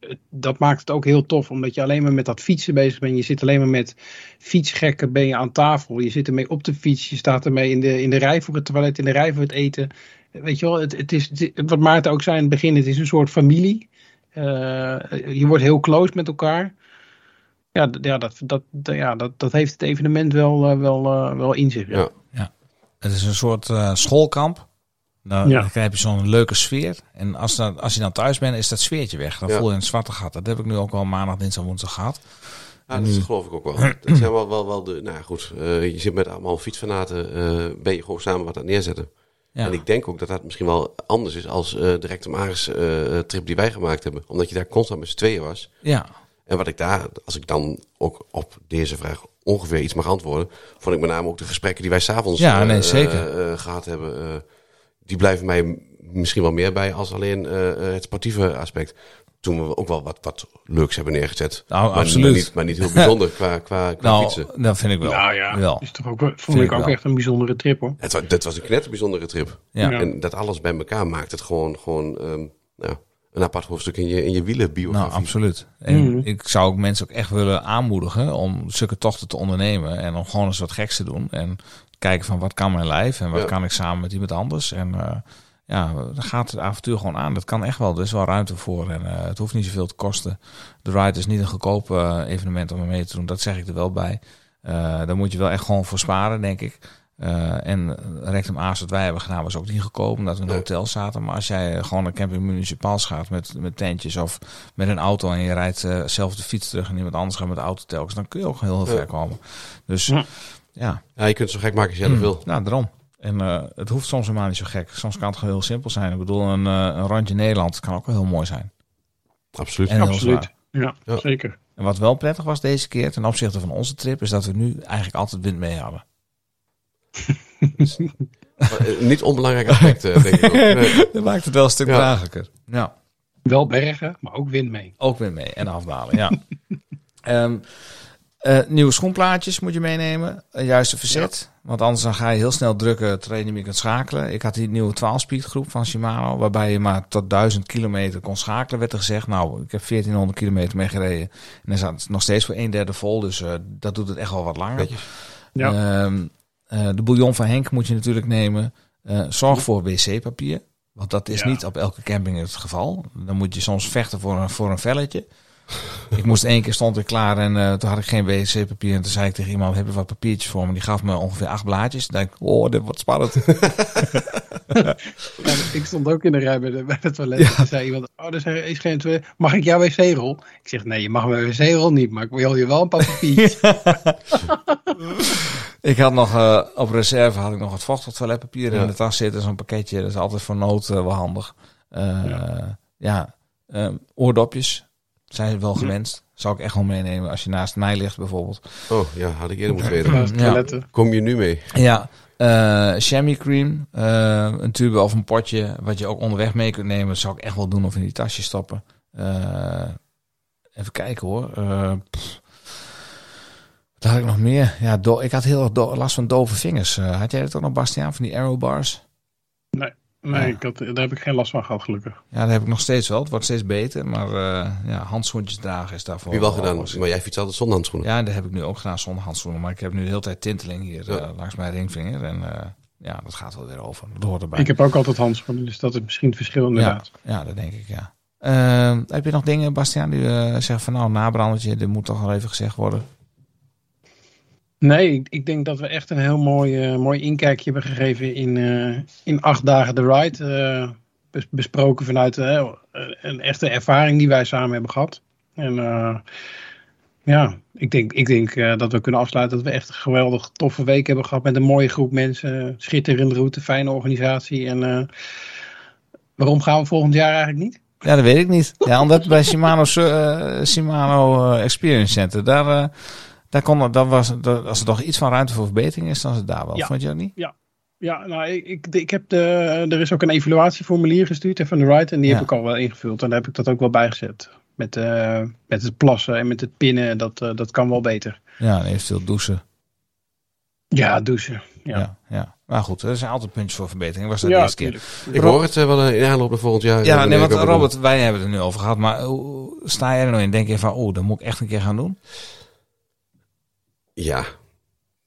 het- dat maakt het ook heel tof. Omdat je alleen maar met dat fietsen bezig bent. Je zit alleen maar met fietsgekken ben je aan tafel. Je zit ermee op de fiets. Je staat ermee in de, in de rij voor het toilet, in de rij voor het eten. Weet je wel, het, het is, het- wat Maarten ook zei in het begin, het is een soort familie. Eh, je wordt heel close met elkaar. Ja, ja, dat, dat, ja dat, dat heeft het evenement wel, eh, wel, eh, wel in zich. Ja. Ja. het is een soort eh, schoolkamp. Nou, Ja. Dan krijg je zo'n leuke sfeer. En als, dan, als je dan thuis bent, is dat sfeertje weg. Dan Ja. voel je een zwarte gat. Dat heb ik nu ook al maandag, dinsdag, woensdag gehad. Ja, dat geloof ik ook wel. Het zijn wel, wel, wel de, nou ja, goed, eh, je zit met allemaal fietsfanaten, eh ben je gewoon samen wat aan het neerzetten. Ja. En ik denk ook dat dat misschien wel anders is als eh de Rectum Aris eh, trip die wij gemaakt hebben. Omdat je daar constant met z'n tweeën was. Ja, En wat ik daar, als ik dan ook op deze vraag ongeveer iets mag antwoorden, vond ik met name ook de gesprekken die wij s'avonds Ja, eh, nee, zeker. eh, eh, gehad hebben. eh, die blijven mij misschien wel meer bij als alleen eh, eh, het sportieve aspect. Toen we ook wel wat, wat leuks hebben neergezet. Nou, maar, absoluut. Maar niet, maar niet heel bijzonder qua, qua, qua nou, fietsen. dat vind ik wel. Nou ja, is toch ook, wel- vond Vind ik ook wel. echt een bijzondere trip hoor. Het was, dit was een knetter bijzondere trip. Ja. Ja. En dat alles bij elkaar maakt het gewoon, gewoon ehm, nou, een apart hoofdstuk in je, in je wielenbiografie. Nou, absoluut. En Mhm. ik zou ook mensen ook echt willen aanmoedigen om zulke tochten te ondernemen. En om gewoon eens wat geks te doen. En kijken van wat kan mijn lijf en wat Ja. kan ik samen met iemand anders. En eh, ja, dan gaat het avontuur gewoon aan. Dat kan echt wel. Er is wel ruimte voor. En eh, het hoeft niet zoveel te kosten. De ride is niet een goedkoop eh, evenement om er mee te doen. Dat zeg ik er wel bij. Daar moet je wel echt gewoon voor sparen, denk ik. En Rectum Aas, wat wij hebben gedaan, was ook niet goedkoop, omdat we in een hotel zaten. Maar als jij gewoon een camping municipaal gaat met, met tentjes of met een auto en je rijdt zelf de fiets terug en iemand anders gaat met de auto telkens, dan kun je ook heel, heel ver komen. Dus Ja. ja, je kunt het zo gek maken als jij dat wil. nou daarom. En eh, het hoeft soms helemaal niet zo gek. Soms kan het gewoon heel simpel zijn. Ik bedoel, een, eh, een rondje Nederland kan ook wel heel mooi zijn. Absoluut. En Absoluut. Ja, Ja. zeker. En wat wel prettig was deze keer ten opzichte van onze trip, is dat we nu eigenlijk altijd wind mee hadden. Maar, eh, niet onbelangrijk aspect, eh, denk ik ook. Nee. dat maakt het wel een stuk Ja. draaglijker. Ja. Wel bergen, maar ook wind mee. Ook weer mee en afdalen, ja. Ehm, eh, nieuwe schoenplaatjes moet je meenemen. Een juiste verzet. Want anders dan ga je heel snel drukken terwijl je niet meer kunt schakelen. Ik had die nieuwe 12-speed groep van Shimano. Waarbij je maar tot 1000 kilometer kon schakelen, werd er gezegd. Nou, ik heb 1400 kilometer mee gereden. En er zat nog steeds voor een derde vol. Dus eh, dat doet het echt wel wat langer. Ja. Ehm, eh, de bouillon van Henk moet je natuurlijk nemen. Eh, zorg voor wc-papier. Want dat is Ja. niet op elke camping het geval. Dan moet je soms vechten voor een, voor een velletje. Ik moest één keer stond ik klaar en eh, toen had ik geen wc-papier. En toen zei ik tegen iemand, heb je wat papiertjes voor me? Die gaf me ongeveer acht blaadjes. Toen dacht ik, oh, dit wordt spannend. Ja, ik stond ook in de rij bij, de, bij het toilet. En toen zei iemand, oh, er is- geen twee. Mag ik jouw wc-rol? Ik zeg, nee, je mag mijn wc-rol niet, maar ik wil je wel een paar papiertjes. ik had nog eh, op reserve had ik nog het vochtig toiletpapier Ja. in de tas zitten. Zo'n pakketje, dat is altijd voor nood eh, wel handig. Ja, eh, oordopjes zijn wel gewenst. Zou ik echt wel meenemen als je naast mij ligt bijvoorbeeld. Oh, ja, had ik eerder moeten weten. Ja. Kom je nu mee? Ja, eh chamois cream, eh, een tube of een potje wat je ook onderweg mee kunt nemen. Dat zou ik echt wel doen of in die tasje stoppen. Eh, even kijken hoor. Eh. Wat had ik nog meer? Ja, do- ik had heel erg last van dove vingers. Had jij dat ook nog, Bastiaan, van die arrow bars? Nee, Ja. ik had, daar heb ik geen last van gehad, gelukkig. Ja, dat heb ik nog steeds wel. Het wordt steeds beter. Maar eh, ja, handschoentjes dragen is daarvoor. Heb je wel gedaan, alles. maar jij fietst altijd zonder handschoenen. Ja, dat heb ik nu ook gedaan zonder handschoenen. Maar ik heb nu de hele tijd tinteling hier Ja. eh, langs mijn ringvinger. En eh, ja, dat gaat wel weer over. Dat hoort erbij. Ik heb ook altijd handschoenen, dus dat is misschien het verschil inderdaad. Ja, ja, dat denk ik, ja. Eh, heb je nog dingen, Bastiaan, die eh zeggen van nou, nabrandertje, dit moet toch wel even gezegd worden? Nee, ik, ik denk dat we echt een heel mooi, eh, mooi inkijkje hebben gegeven in, eh, in acht dagen de ride. eh, bes- besproken vanuit een echte ervaring die wij samen hebben gehad. En ja, ik denk, ik denk dat we kunnen afsluiten dat we echt een geweldig toffe week hebben gehad met een mooie groep mensen. Schitterende route, fijne organisatie. En waarom gaan we volgend jaar eigenlijk niet? Ja, dat weet ik niet. Ja, omdat bij Shimano, Shimano Experience Center, daar, daar kon, dat was, dat, als er toch iets van ruimte voor verbetering is, dan is het daar wel. Ja. Vond je dat niet? Ja, nou, ik, ik, ik heb de, er is ook een evaluatieformulier gestuurd hè, van de ride en die Ja. heb ik al wel ingevuld. En daar heb ik dat ook wel bijgezet. Met, eh, met het plassen en met het pinnen, dat, eh, dat kan wel beter. Ja, en eventueel douchen. Ja, douchen. Ja, Ja. ja, Maar goed, er zijn altijd puntjes voor verbetering. Was dat de ja eerste keer? Ik hoor het eh, wel in aanloop naar volgend jaar. Ja, nee, want Robert, wij hebben het er nu over gehad. Maar hoe sta jij er nou in? Denk je van, oh, dat moet ik echt een keer gaan doen? Ja.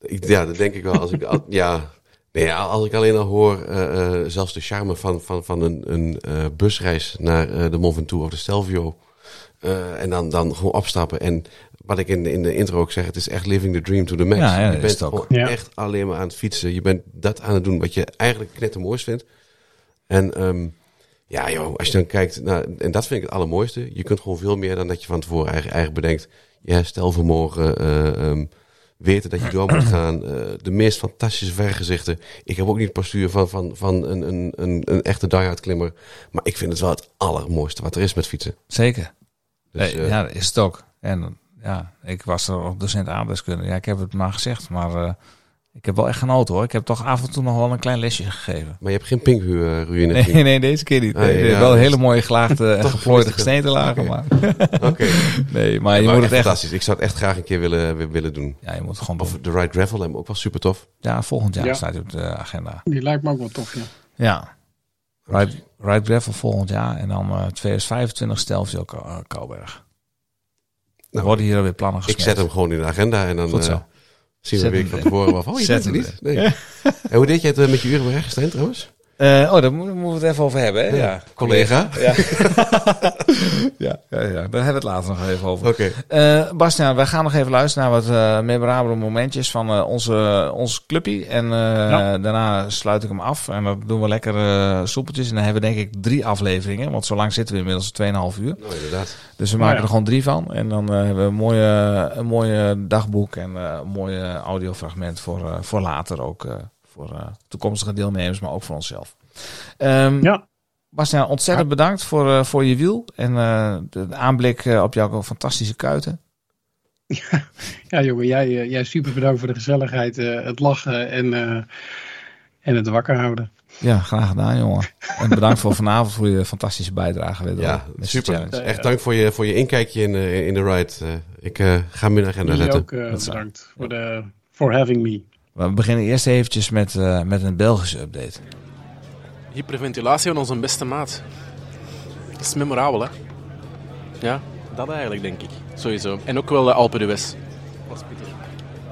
Ik, ja, dat denk ik wel. Als ik, al- ja. Nee, ja, als ik alleen al hoor, eh, eh, zelfs de charme van, van, van een, een eh, busreis naar eh, de Mont Ventoux of de Stelvio. Eh, en dan, dan gewoon opstappen. En wat ik in, de- in de intro ook zeg, het is echt living the dream to the max. Ja, ja, je bent gewoon Ja. echt alleen maar aan het fietsen. Je bent dat aan het doen wat je eigenlijk knettermoois vindt. En ehm, ja, joh, als je dan kijkt, naar, en dat vind ik het allermooiste. Je kunt gewoon veel meer dan dat je van tevoren eigenlijk, eigenlijk bedenkt. Je herstelvermogen, eh ehm, weten dat je door moet gaan. eh, de meest fantastische vergezichten. Ik heb ook niet het postuur van, van, van een, een, een, een echte die klimmer. Maar ik vind het wel het allermooiste wat er is met fietsen. Zeker. Dus, Nee, eh, ja, dat is het ook. En ja, ik was er op docent aardrijkskunde. Ja, ik heb het maar gezegd, maar eh, ik heb wel echt genoten hoor. Ik heb toch af en toe nog wel een klein lesje gegeven. Maar je hebt geen pinkhuur, uh, Ruïne? Nee, nee, deze keer niet. Ah, Nee, ja, wel is- hele mooie gelaagde en geplooide ik gesneden lagen. Oké. Maar Oké. nee, maar Ja, je maar moet het echt... fantastisch. Ik zou het echt graag een keer willen, wi- willen doen. Ja, je moet het gewoon Of doen. de Ride Gravel lijkt me ook wel super tof. Ja, volgend jaar Ja. staat hij op de agenda. Die lijkt me ook wel tof, ja. Ja. Ride, Ride Gravel volgend jaar. En dan eh 2025 Stelvio uh. Er Nou, worden hier alweer plannen ik gesmeed. zet hem gewoon in de agenda en dan Goed zo. eh, zien we weer van tevoren af. Oh, je Zet bent er niet? Nee. En hoe deed jij het eh, met je uren Stijn, trouwens? Eh, oh, daar moeten we het even over hebben, hè? Ja. Ja. Collega? Ja. ja, ja, ja, daar hebben we het later nog even over. Oké. Eh, Bastiaan, wij gaan nog even luisteren naar wat eh, memorabele momentjes van eh, onze, ons clubje. En eh, daarna sluit ik hem af. En dat doen we lekker eh, soepeltjes. En dan hebben we denk ik drie afleveringen. Want zo lang zitten we inmiddels 2,5 uur. Nou, inderdaad. Dus we Nou maken ja. er gewoon drie van. En dan hebben we een mooie, een mooie dagboek en eh, een mooie audiofragment voor, eh, voor later ook. Voor eh, toekomstige deelnemers, maar ook voor onszelf. Ehm Ja. Bastiaan, ontzettend bedankt voor, eh, voor je wiel. En eh, de, aanblik eh, op jouw fantastische kuiten. Ja, jongen, jij, jij super bedankt voor de gezelligheid, eh, het lachen en, eh, en het wakker houden. Ja, graag gedaan, jongen. En bedankt voor vanavond voor je fantastische bijdrage. Weer Ja, super. challenge. Echt dank voor je, voor je inkijkje in, eh, in de ride. Ik eh, ga de agenda zetten. ook eh, is- bedankt voor, de, for having me. We beginnen eerst eventjes met, eh, met een Belgische update. Hyperventilatie van onze beste maat. Dat is memorabel, hè? Ja, dat eigenlijk, denk ik. Sowieso. En ook wel de Alpe d'Huez. Was pittig.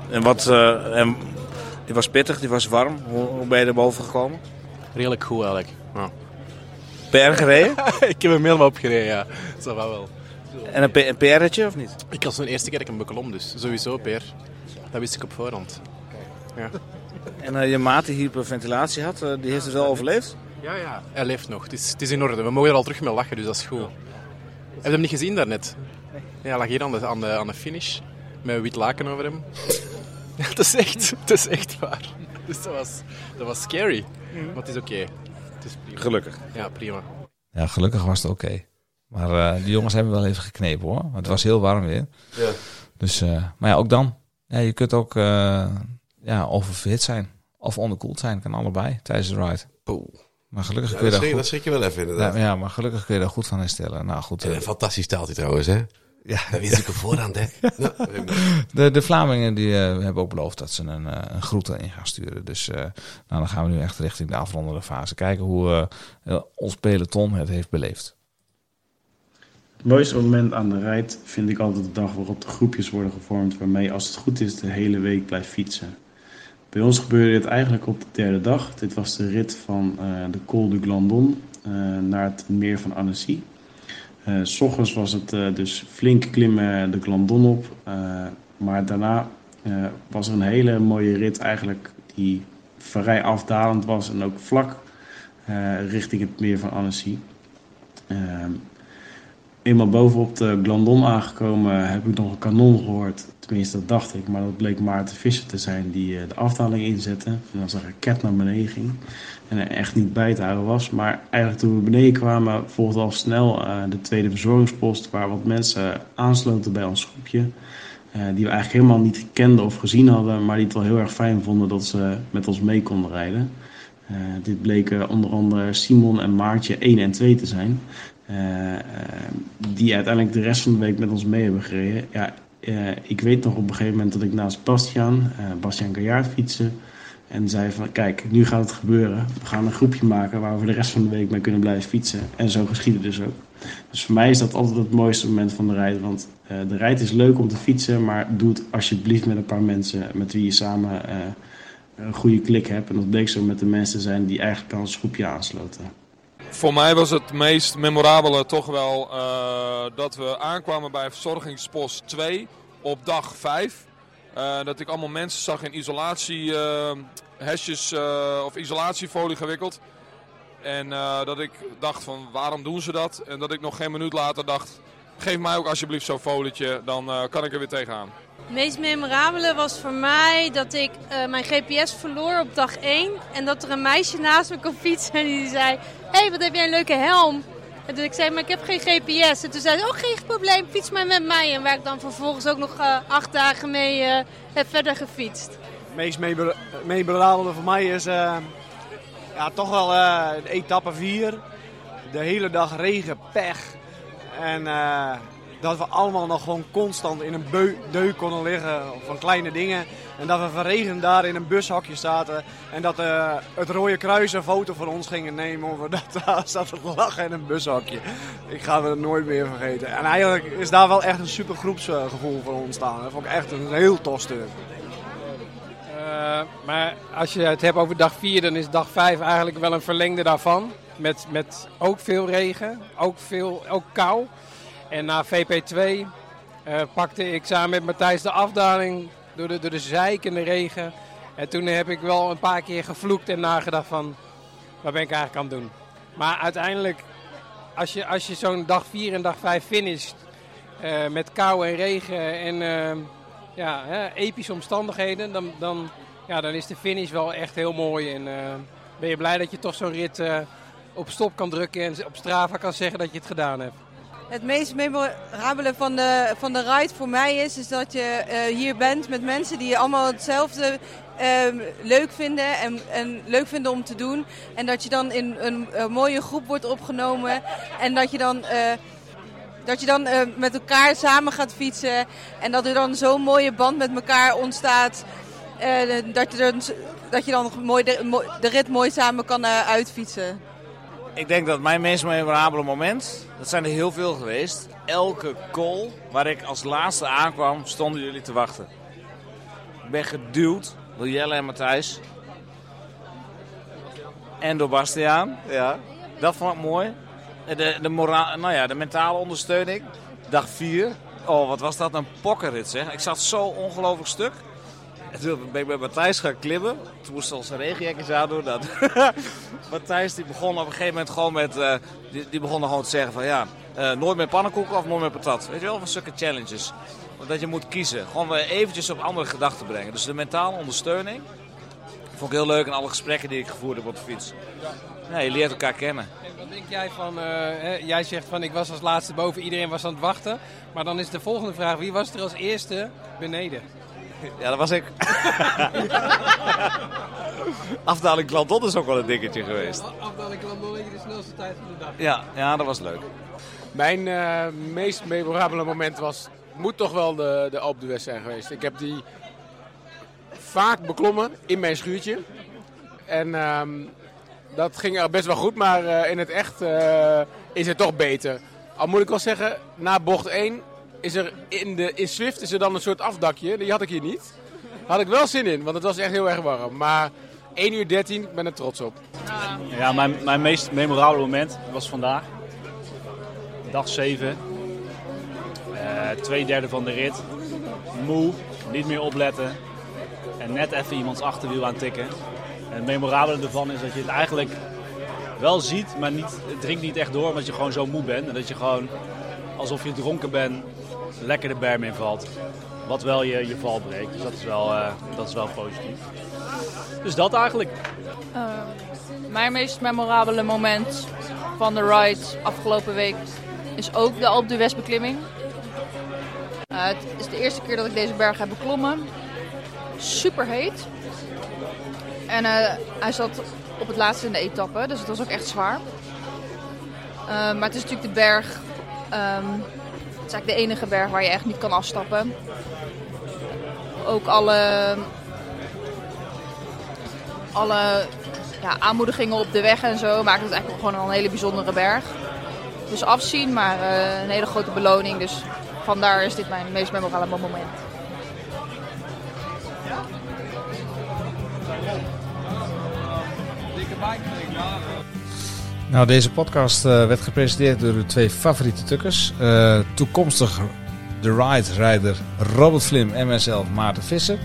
En wat, eh, en die was pittig, die was warm. Hoe, hoe ben je er boven gekomen? Redelijk goed, eigenlijk. Ja. PR gereden? ik heb hem helemaal opgereden, ja. Dat va wel. En een, een PR'tje of niet? Ik was mijn eerste keer dat ik hem beklom, dus sowieso, PR. Dat wist ik op voorhand. Ja. En eh, je maat die hyperventilatie had, eh, die heeft het wel overleefd? Ja, ja. Hij leeft nog. Het is, het is in orde. We mogen er al terug mee lachen, dus dat is goed. Heb je hem niet gezien daarnet? Ja, hij lag hier aan de, aan, de, aan de finish. Met een wit laken over hem. Ja, het is echt, het is echt waar. Dus dat was, dat was scary. Maar het is oké. Het is prima. Gelukkig. Ja, prima. Ja, gelukkig was het oké. Maar eh, die jongens hebben wel even geknepen hoor. Want het was heel warm weer. Ja. Dus, eh, maar ja, ook dan. Ja, je kunt ook eh ja, oververhit zijn. Of onderkoeld zijn. Kan allebei tijdens de ride. Poeh. Maar gelukkig Ja, kun je dat, schrik, goed... dat schrik je wel even, inderdaad. Ja, ja, maar gelukkig kun je daar goed van herstellen. Nou goed. En eh, een fantastisch taaltje trouwens, hè? ja, Dat wist ik op voorhand, hè? Nou, de, de Vlamingen die eh, hebben ook beloofd dat ze een, eh, een groet in gaan sturen. Dus eh, nou, dan gaan we nu echt richting de afrondende fase. Kijken hoe ons peloton het heeft beleefd. Het mooiste moment aan de rijd vind ik altijd de dag waarop de groepjes worden gevormd waarmee als het goed is de hele week blijft fietsen. Bij ons gebeurde dit eigenlijk op de derde dag. Dit was de rit van eh, de Col du Glandon eh, naar het meer van Annecy. S ochtends was het dus flink klimmen de Glandon op. maar daarna was er een hele mooie rit eigenlijk die vrij afdalend was en ook vlak richting het meer van Annecy. Ehm, eenmaal bovenop de Glandon aangekomen heb ik nog een kanon gehoord. Tenminste, dat dacht ik. Maar dat bleek Maarten Visser te zijn die eh, de afdaling inzette. En dan zag ik ket naar beneden ging. En er echt niet bij te houden was. Maar eigenlijk toen we beneden kwamen volgde al snel eh, de tweede verzorgingspost. Waar wat mensen aansloten bij ons groepje. eh, die we eigenlijk helemaal niet kenden of gezien hadden. Maar die het wel heel erg fijn vonden dat ze met ons mee konden rijden. Dit bleken onder andere Simon en Maartje 1 en 2 te zijn. Die uiteindelijk de rest van de week met ons mee hebben gereden. Ja, eh, ik weet nog op een gegeven moment dat ik naast Bastiaan, eh Bastiaan Gaillard fietste. En zei van, kijk, nu gaat het gebeuren. We gaan een groepje maken waar we de rest van de week mee kunnen blijven fietsen. En zo geschiedde dus ook. Dus voor mij is dat altijd het mooiste moment van de rijd. Want eh, de rijd is leuk om te fietsen, maar doe het alsjeblieft met een paar mensen met wie je samen een goede klik hebt. En dat bleek zo met de mensen zijn die eigenlijk aan ons groepje aansloten. Voor mij was het meest memorabele toch wel uh, dat we aankwamen bij verzorgingspost 2 op dag 5. Uh, dat ik allemaal mensen zag in isolatie, uh, hesjes of isolatiefolie gewikkeld. En dat ik dacht van waarom doen ze dat? En dat ik nog geen minuut later dacht, geef mij ook alsjeblieft zo'n folietje, dan kan ik er weer tegenaan. Het meest memorabele was voor mij dat ik uh, mijn GPS verloor op dag 1. En dat er een meisje naast me kon fietsen en die zei... Hé, hey, wat heb jij een leuke helm. En toen ik zei, maar ik heb geen GPS. En toen zei ze, oh geen probleem, fiets maar met mij. En waar ik dan vervolgens ook nog uh, acht dagen mee uh, heb verder gefietst. Het meest memorabele voor mij is ja, toch wel etappe 4. De hele dag regen, pech. En dat we allemaal nog gewoon constant in een deuk konden liggen van kleine dingen. En dat we verregend daar in een bushokje zaten. En dat uh, het Rode Kruis een foto van ons gingen nemen. Over dat daar zat het lachen in een bushokje. Ik ga het nooit meer vergeten. En eigenlijk is daar wel echt een super groepsgevoel voor ontstaan. Dat vond ik echt een heel tof stuk. Uh, maar als je het hebt over dag 4, dan is dag 5 eigenlijk wel een verlengde daarvan. Met, met ook veel regen, ook, veel, ook kou. En na VP2 uh, pakte ik samen met Matthijs de afdaling door de, door de zeikende regen. En toen heb ik wel een paar keer gevloekt en nagedacht van, wat ben ik eigenlijk aan het doen? Maar uiteindelijk, als je, als je zo'n dag 4 en dag 5 finisht uh, met kou en regen en uh, ja, hè, epische omstandigheden, dan, dan, ja, dan is de finish wel echt heel mooi. En ben je blij dat je toch zo'n rit op stop kan drukken en op Strava kan zeggen dat je het gedaan hebt. Het meest memorabele van de, van de ride voor mij is, is dat je uh, hier bent met mensen die allemaal hetzelfde uh, leuk vinden en, en, leuk vinden om te doen. En dat je dan in een, mooie groep wordt opgenomen en dat je dan... Uh, dat je dan uh, met elkaar samen gaat fietsen en dat er dan zo'n mooie band met elkaar ontstaat. Dat, je dan, dat je dan mooi de, de rit mooi samen kan uitfietsen. Ik denk dat mijn meest memorabele moment, dat zijn er heel veel geweest. Elke call waar ik als laatste aankwam, stonden jullie te wachten. Ik ben geduwd door Jelle en Matthijs. En door Bastiaan. Ja. Dat vond ik mooi. De, de, nou ja, de mentale ondersteuning. Dag 4. Oh, wat was dat een pokkerrit zeg. Ik zat zo ongelooflijk stuk. En toen ben ik met Matthijs gaan klimmen. Toen moesten we onze regenjekjes aandoen. Dat. Matthijs die begon op een gegeven moment gewoon met... Uh, die, die begon gewoon te zeggen van ja... Uh, nooit meer pannenkoeken of nooit meer patat. Weet je wel, van stukken challenges. Dat je moet kiezen. Gewoon eventjes op andere gedachten brengen. Dus de mentale ondersteuning... Vond ik heel leuk in alle gesprekken die ik gevoerd heb op de fiets. Ja, je leert elkaar kennen. En wat denk jij van, uh, hè, jij zegt van ik was als laatste boven, iedereen was aan het wachten. Maar dan is de volgende vraag, wie was er als eerste beneden? Ja, dat was ik. Afdaling Klanton is ook wel een dingetje geweest. Afdaling Klanton is de snelste tijd van de dag. Ja, ja dat was leuk. Mijn uh, meest memorabele moment was, moet toch wel de, de Alpe d'Huez zijn geweest. Ik heb die vaak beklommen in mijn schuurtje. En um, dat ging er best wel goed, maar uh, in het echt uh, is het toch beter. Al moet ik wel zeggen, na bocht 1 is er in, de, in Swift is er dan een soort afdakje. Die had ik hier niet. Had ik wel zin in, want het was echt heel erg warm. Maar 1 uur 13, ik ben er trots op. Ja, mijn, mijn meest memorabele moment was vandaag. Dag 7. Uh, twee derde van de rit. Moe, niet meer opletten. En net even iemands achterwiel aan tikken. En het memorabele ervan is dat je het eigenlijk wel ziet, maar niet, het drinkt niet echt door, omdat je gewoon zo moe bent. En dat je gewoon alsof je dronken bent, lekker de berm invalt. Wat wel je, je val breekt. Dus dat is wel, uh, dat is wel positief. Dus dat eigenlijk. Uh, mijn meest memorabele moment van de ride afgelopen week is ook de Alpe d'Huez beklimming. Uh, het is de eerste keer dat ik deze berg heb beklommen. Super heet. En hij zat op het laatste in de etappe, dus het was ook echt zwaar. maar het is natuurlijk de berg het is eigenlijk de enige berg waar je echt niet kan afstappen. Ook alle, alle ja, aanmoedigingen op de weg en zo maken het eigenlijk gewoon een hele bijzondere berg. Dus afzien, maar uh, een hele grote beloning. Dus vandaar is dit mijn meest memorabele moment. Nou, deze podcast eh, werd gepresenteerd door uw twee favoriete tukkers. Eh, toekomstig de ride-rijder Robert Flim en mijzelf Maarten Visser.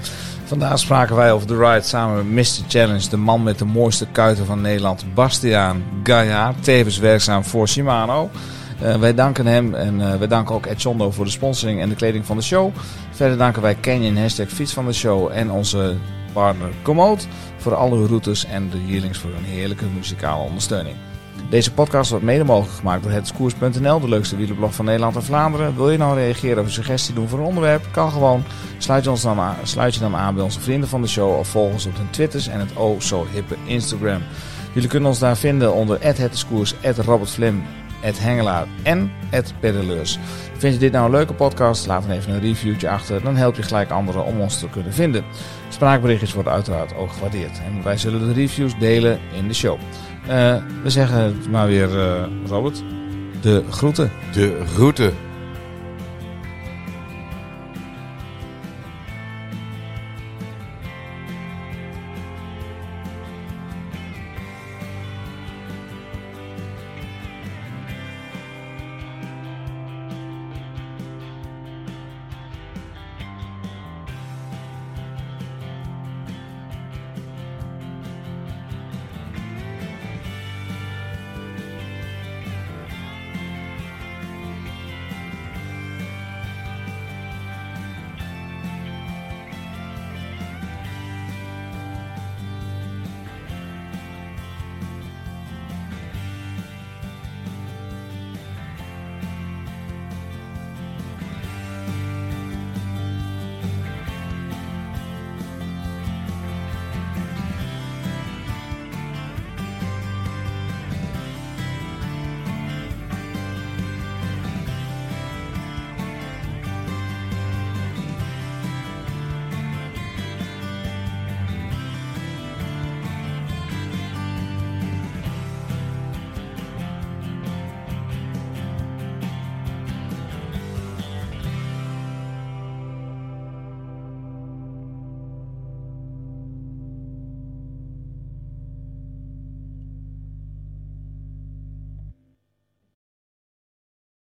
Vandaag spraken wij over de ride samen met Mr. Challenge, de man met de mooiste kuiten van Nederland, Bastiaan Gaillard, tevens werkzaam voor Shimano. Eh, wij danken hem en uh, wij danken ook Edchondo voor de sponsoring en de kleding van de show. Verder danken wij Canyon, hashtag fiets van de show en onze partner Komoot voor alle routes en de Yearlings voor een heerlijke muzikale ondersteuning. Deze podcast wordt mede mogelijk gemaakt door hetskoers.nl, de leukste wielerblog van Nederland en Vlaanderen. Wil je nou reageren of een suggestie doen voor een onderwerp? Kan gewoon. Sluit je, ons dan aan, sluit je dan aan bij onze vrienden van de show of volg ons op hun Twitters en het oh zo hippe Instagram. Jullie kunnen ons daar vinden onder @hetskoers, @robertflim, @hengelaar en @pedaleurs. Vind je dit nou een leuke podcast? Laat dan even een reviewtje achter. Dan help je gelijk anderen om ons te kunnen vinden. Spraakberichtjes worden uiteraard ook gewaardeerd. En wij zullen de reviews delen in de show. Uh, we zeggen maar weer, uh, Robert, de groeten. De groeten.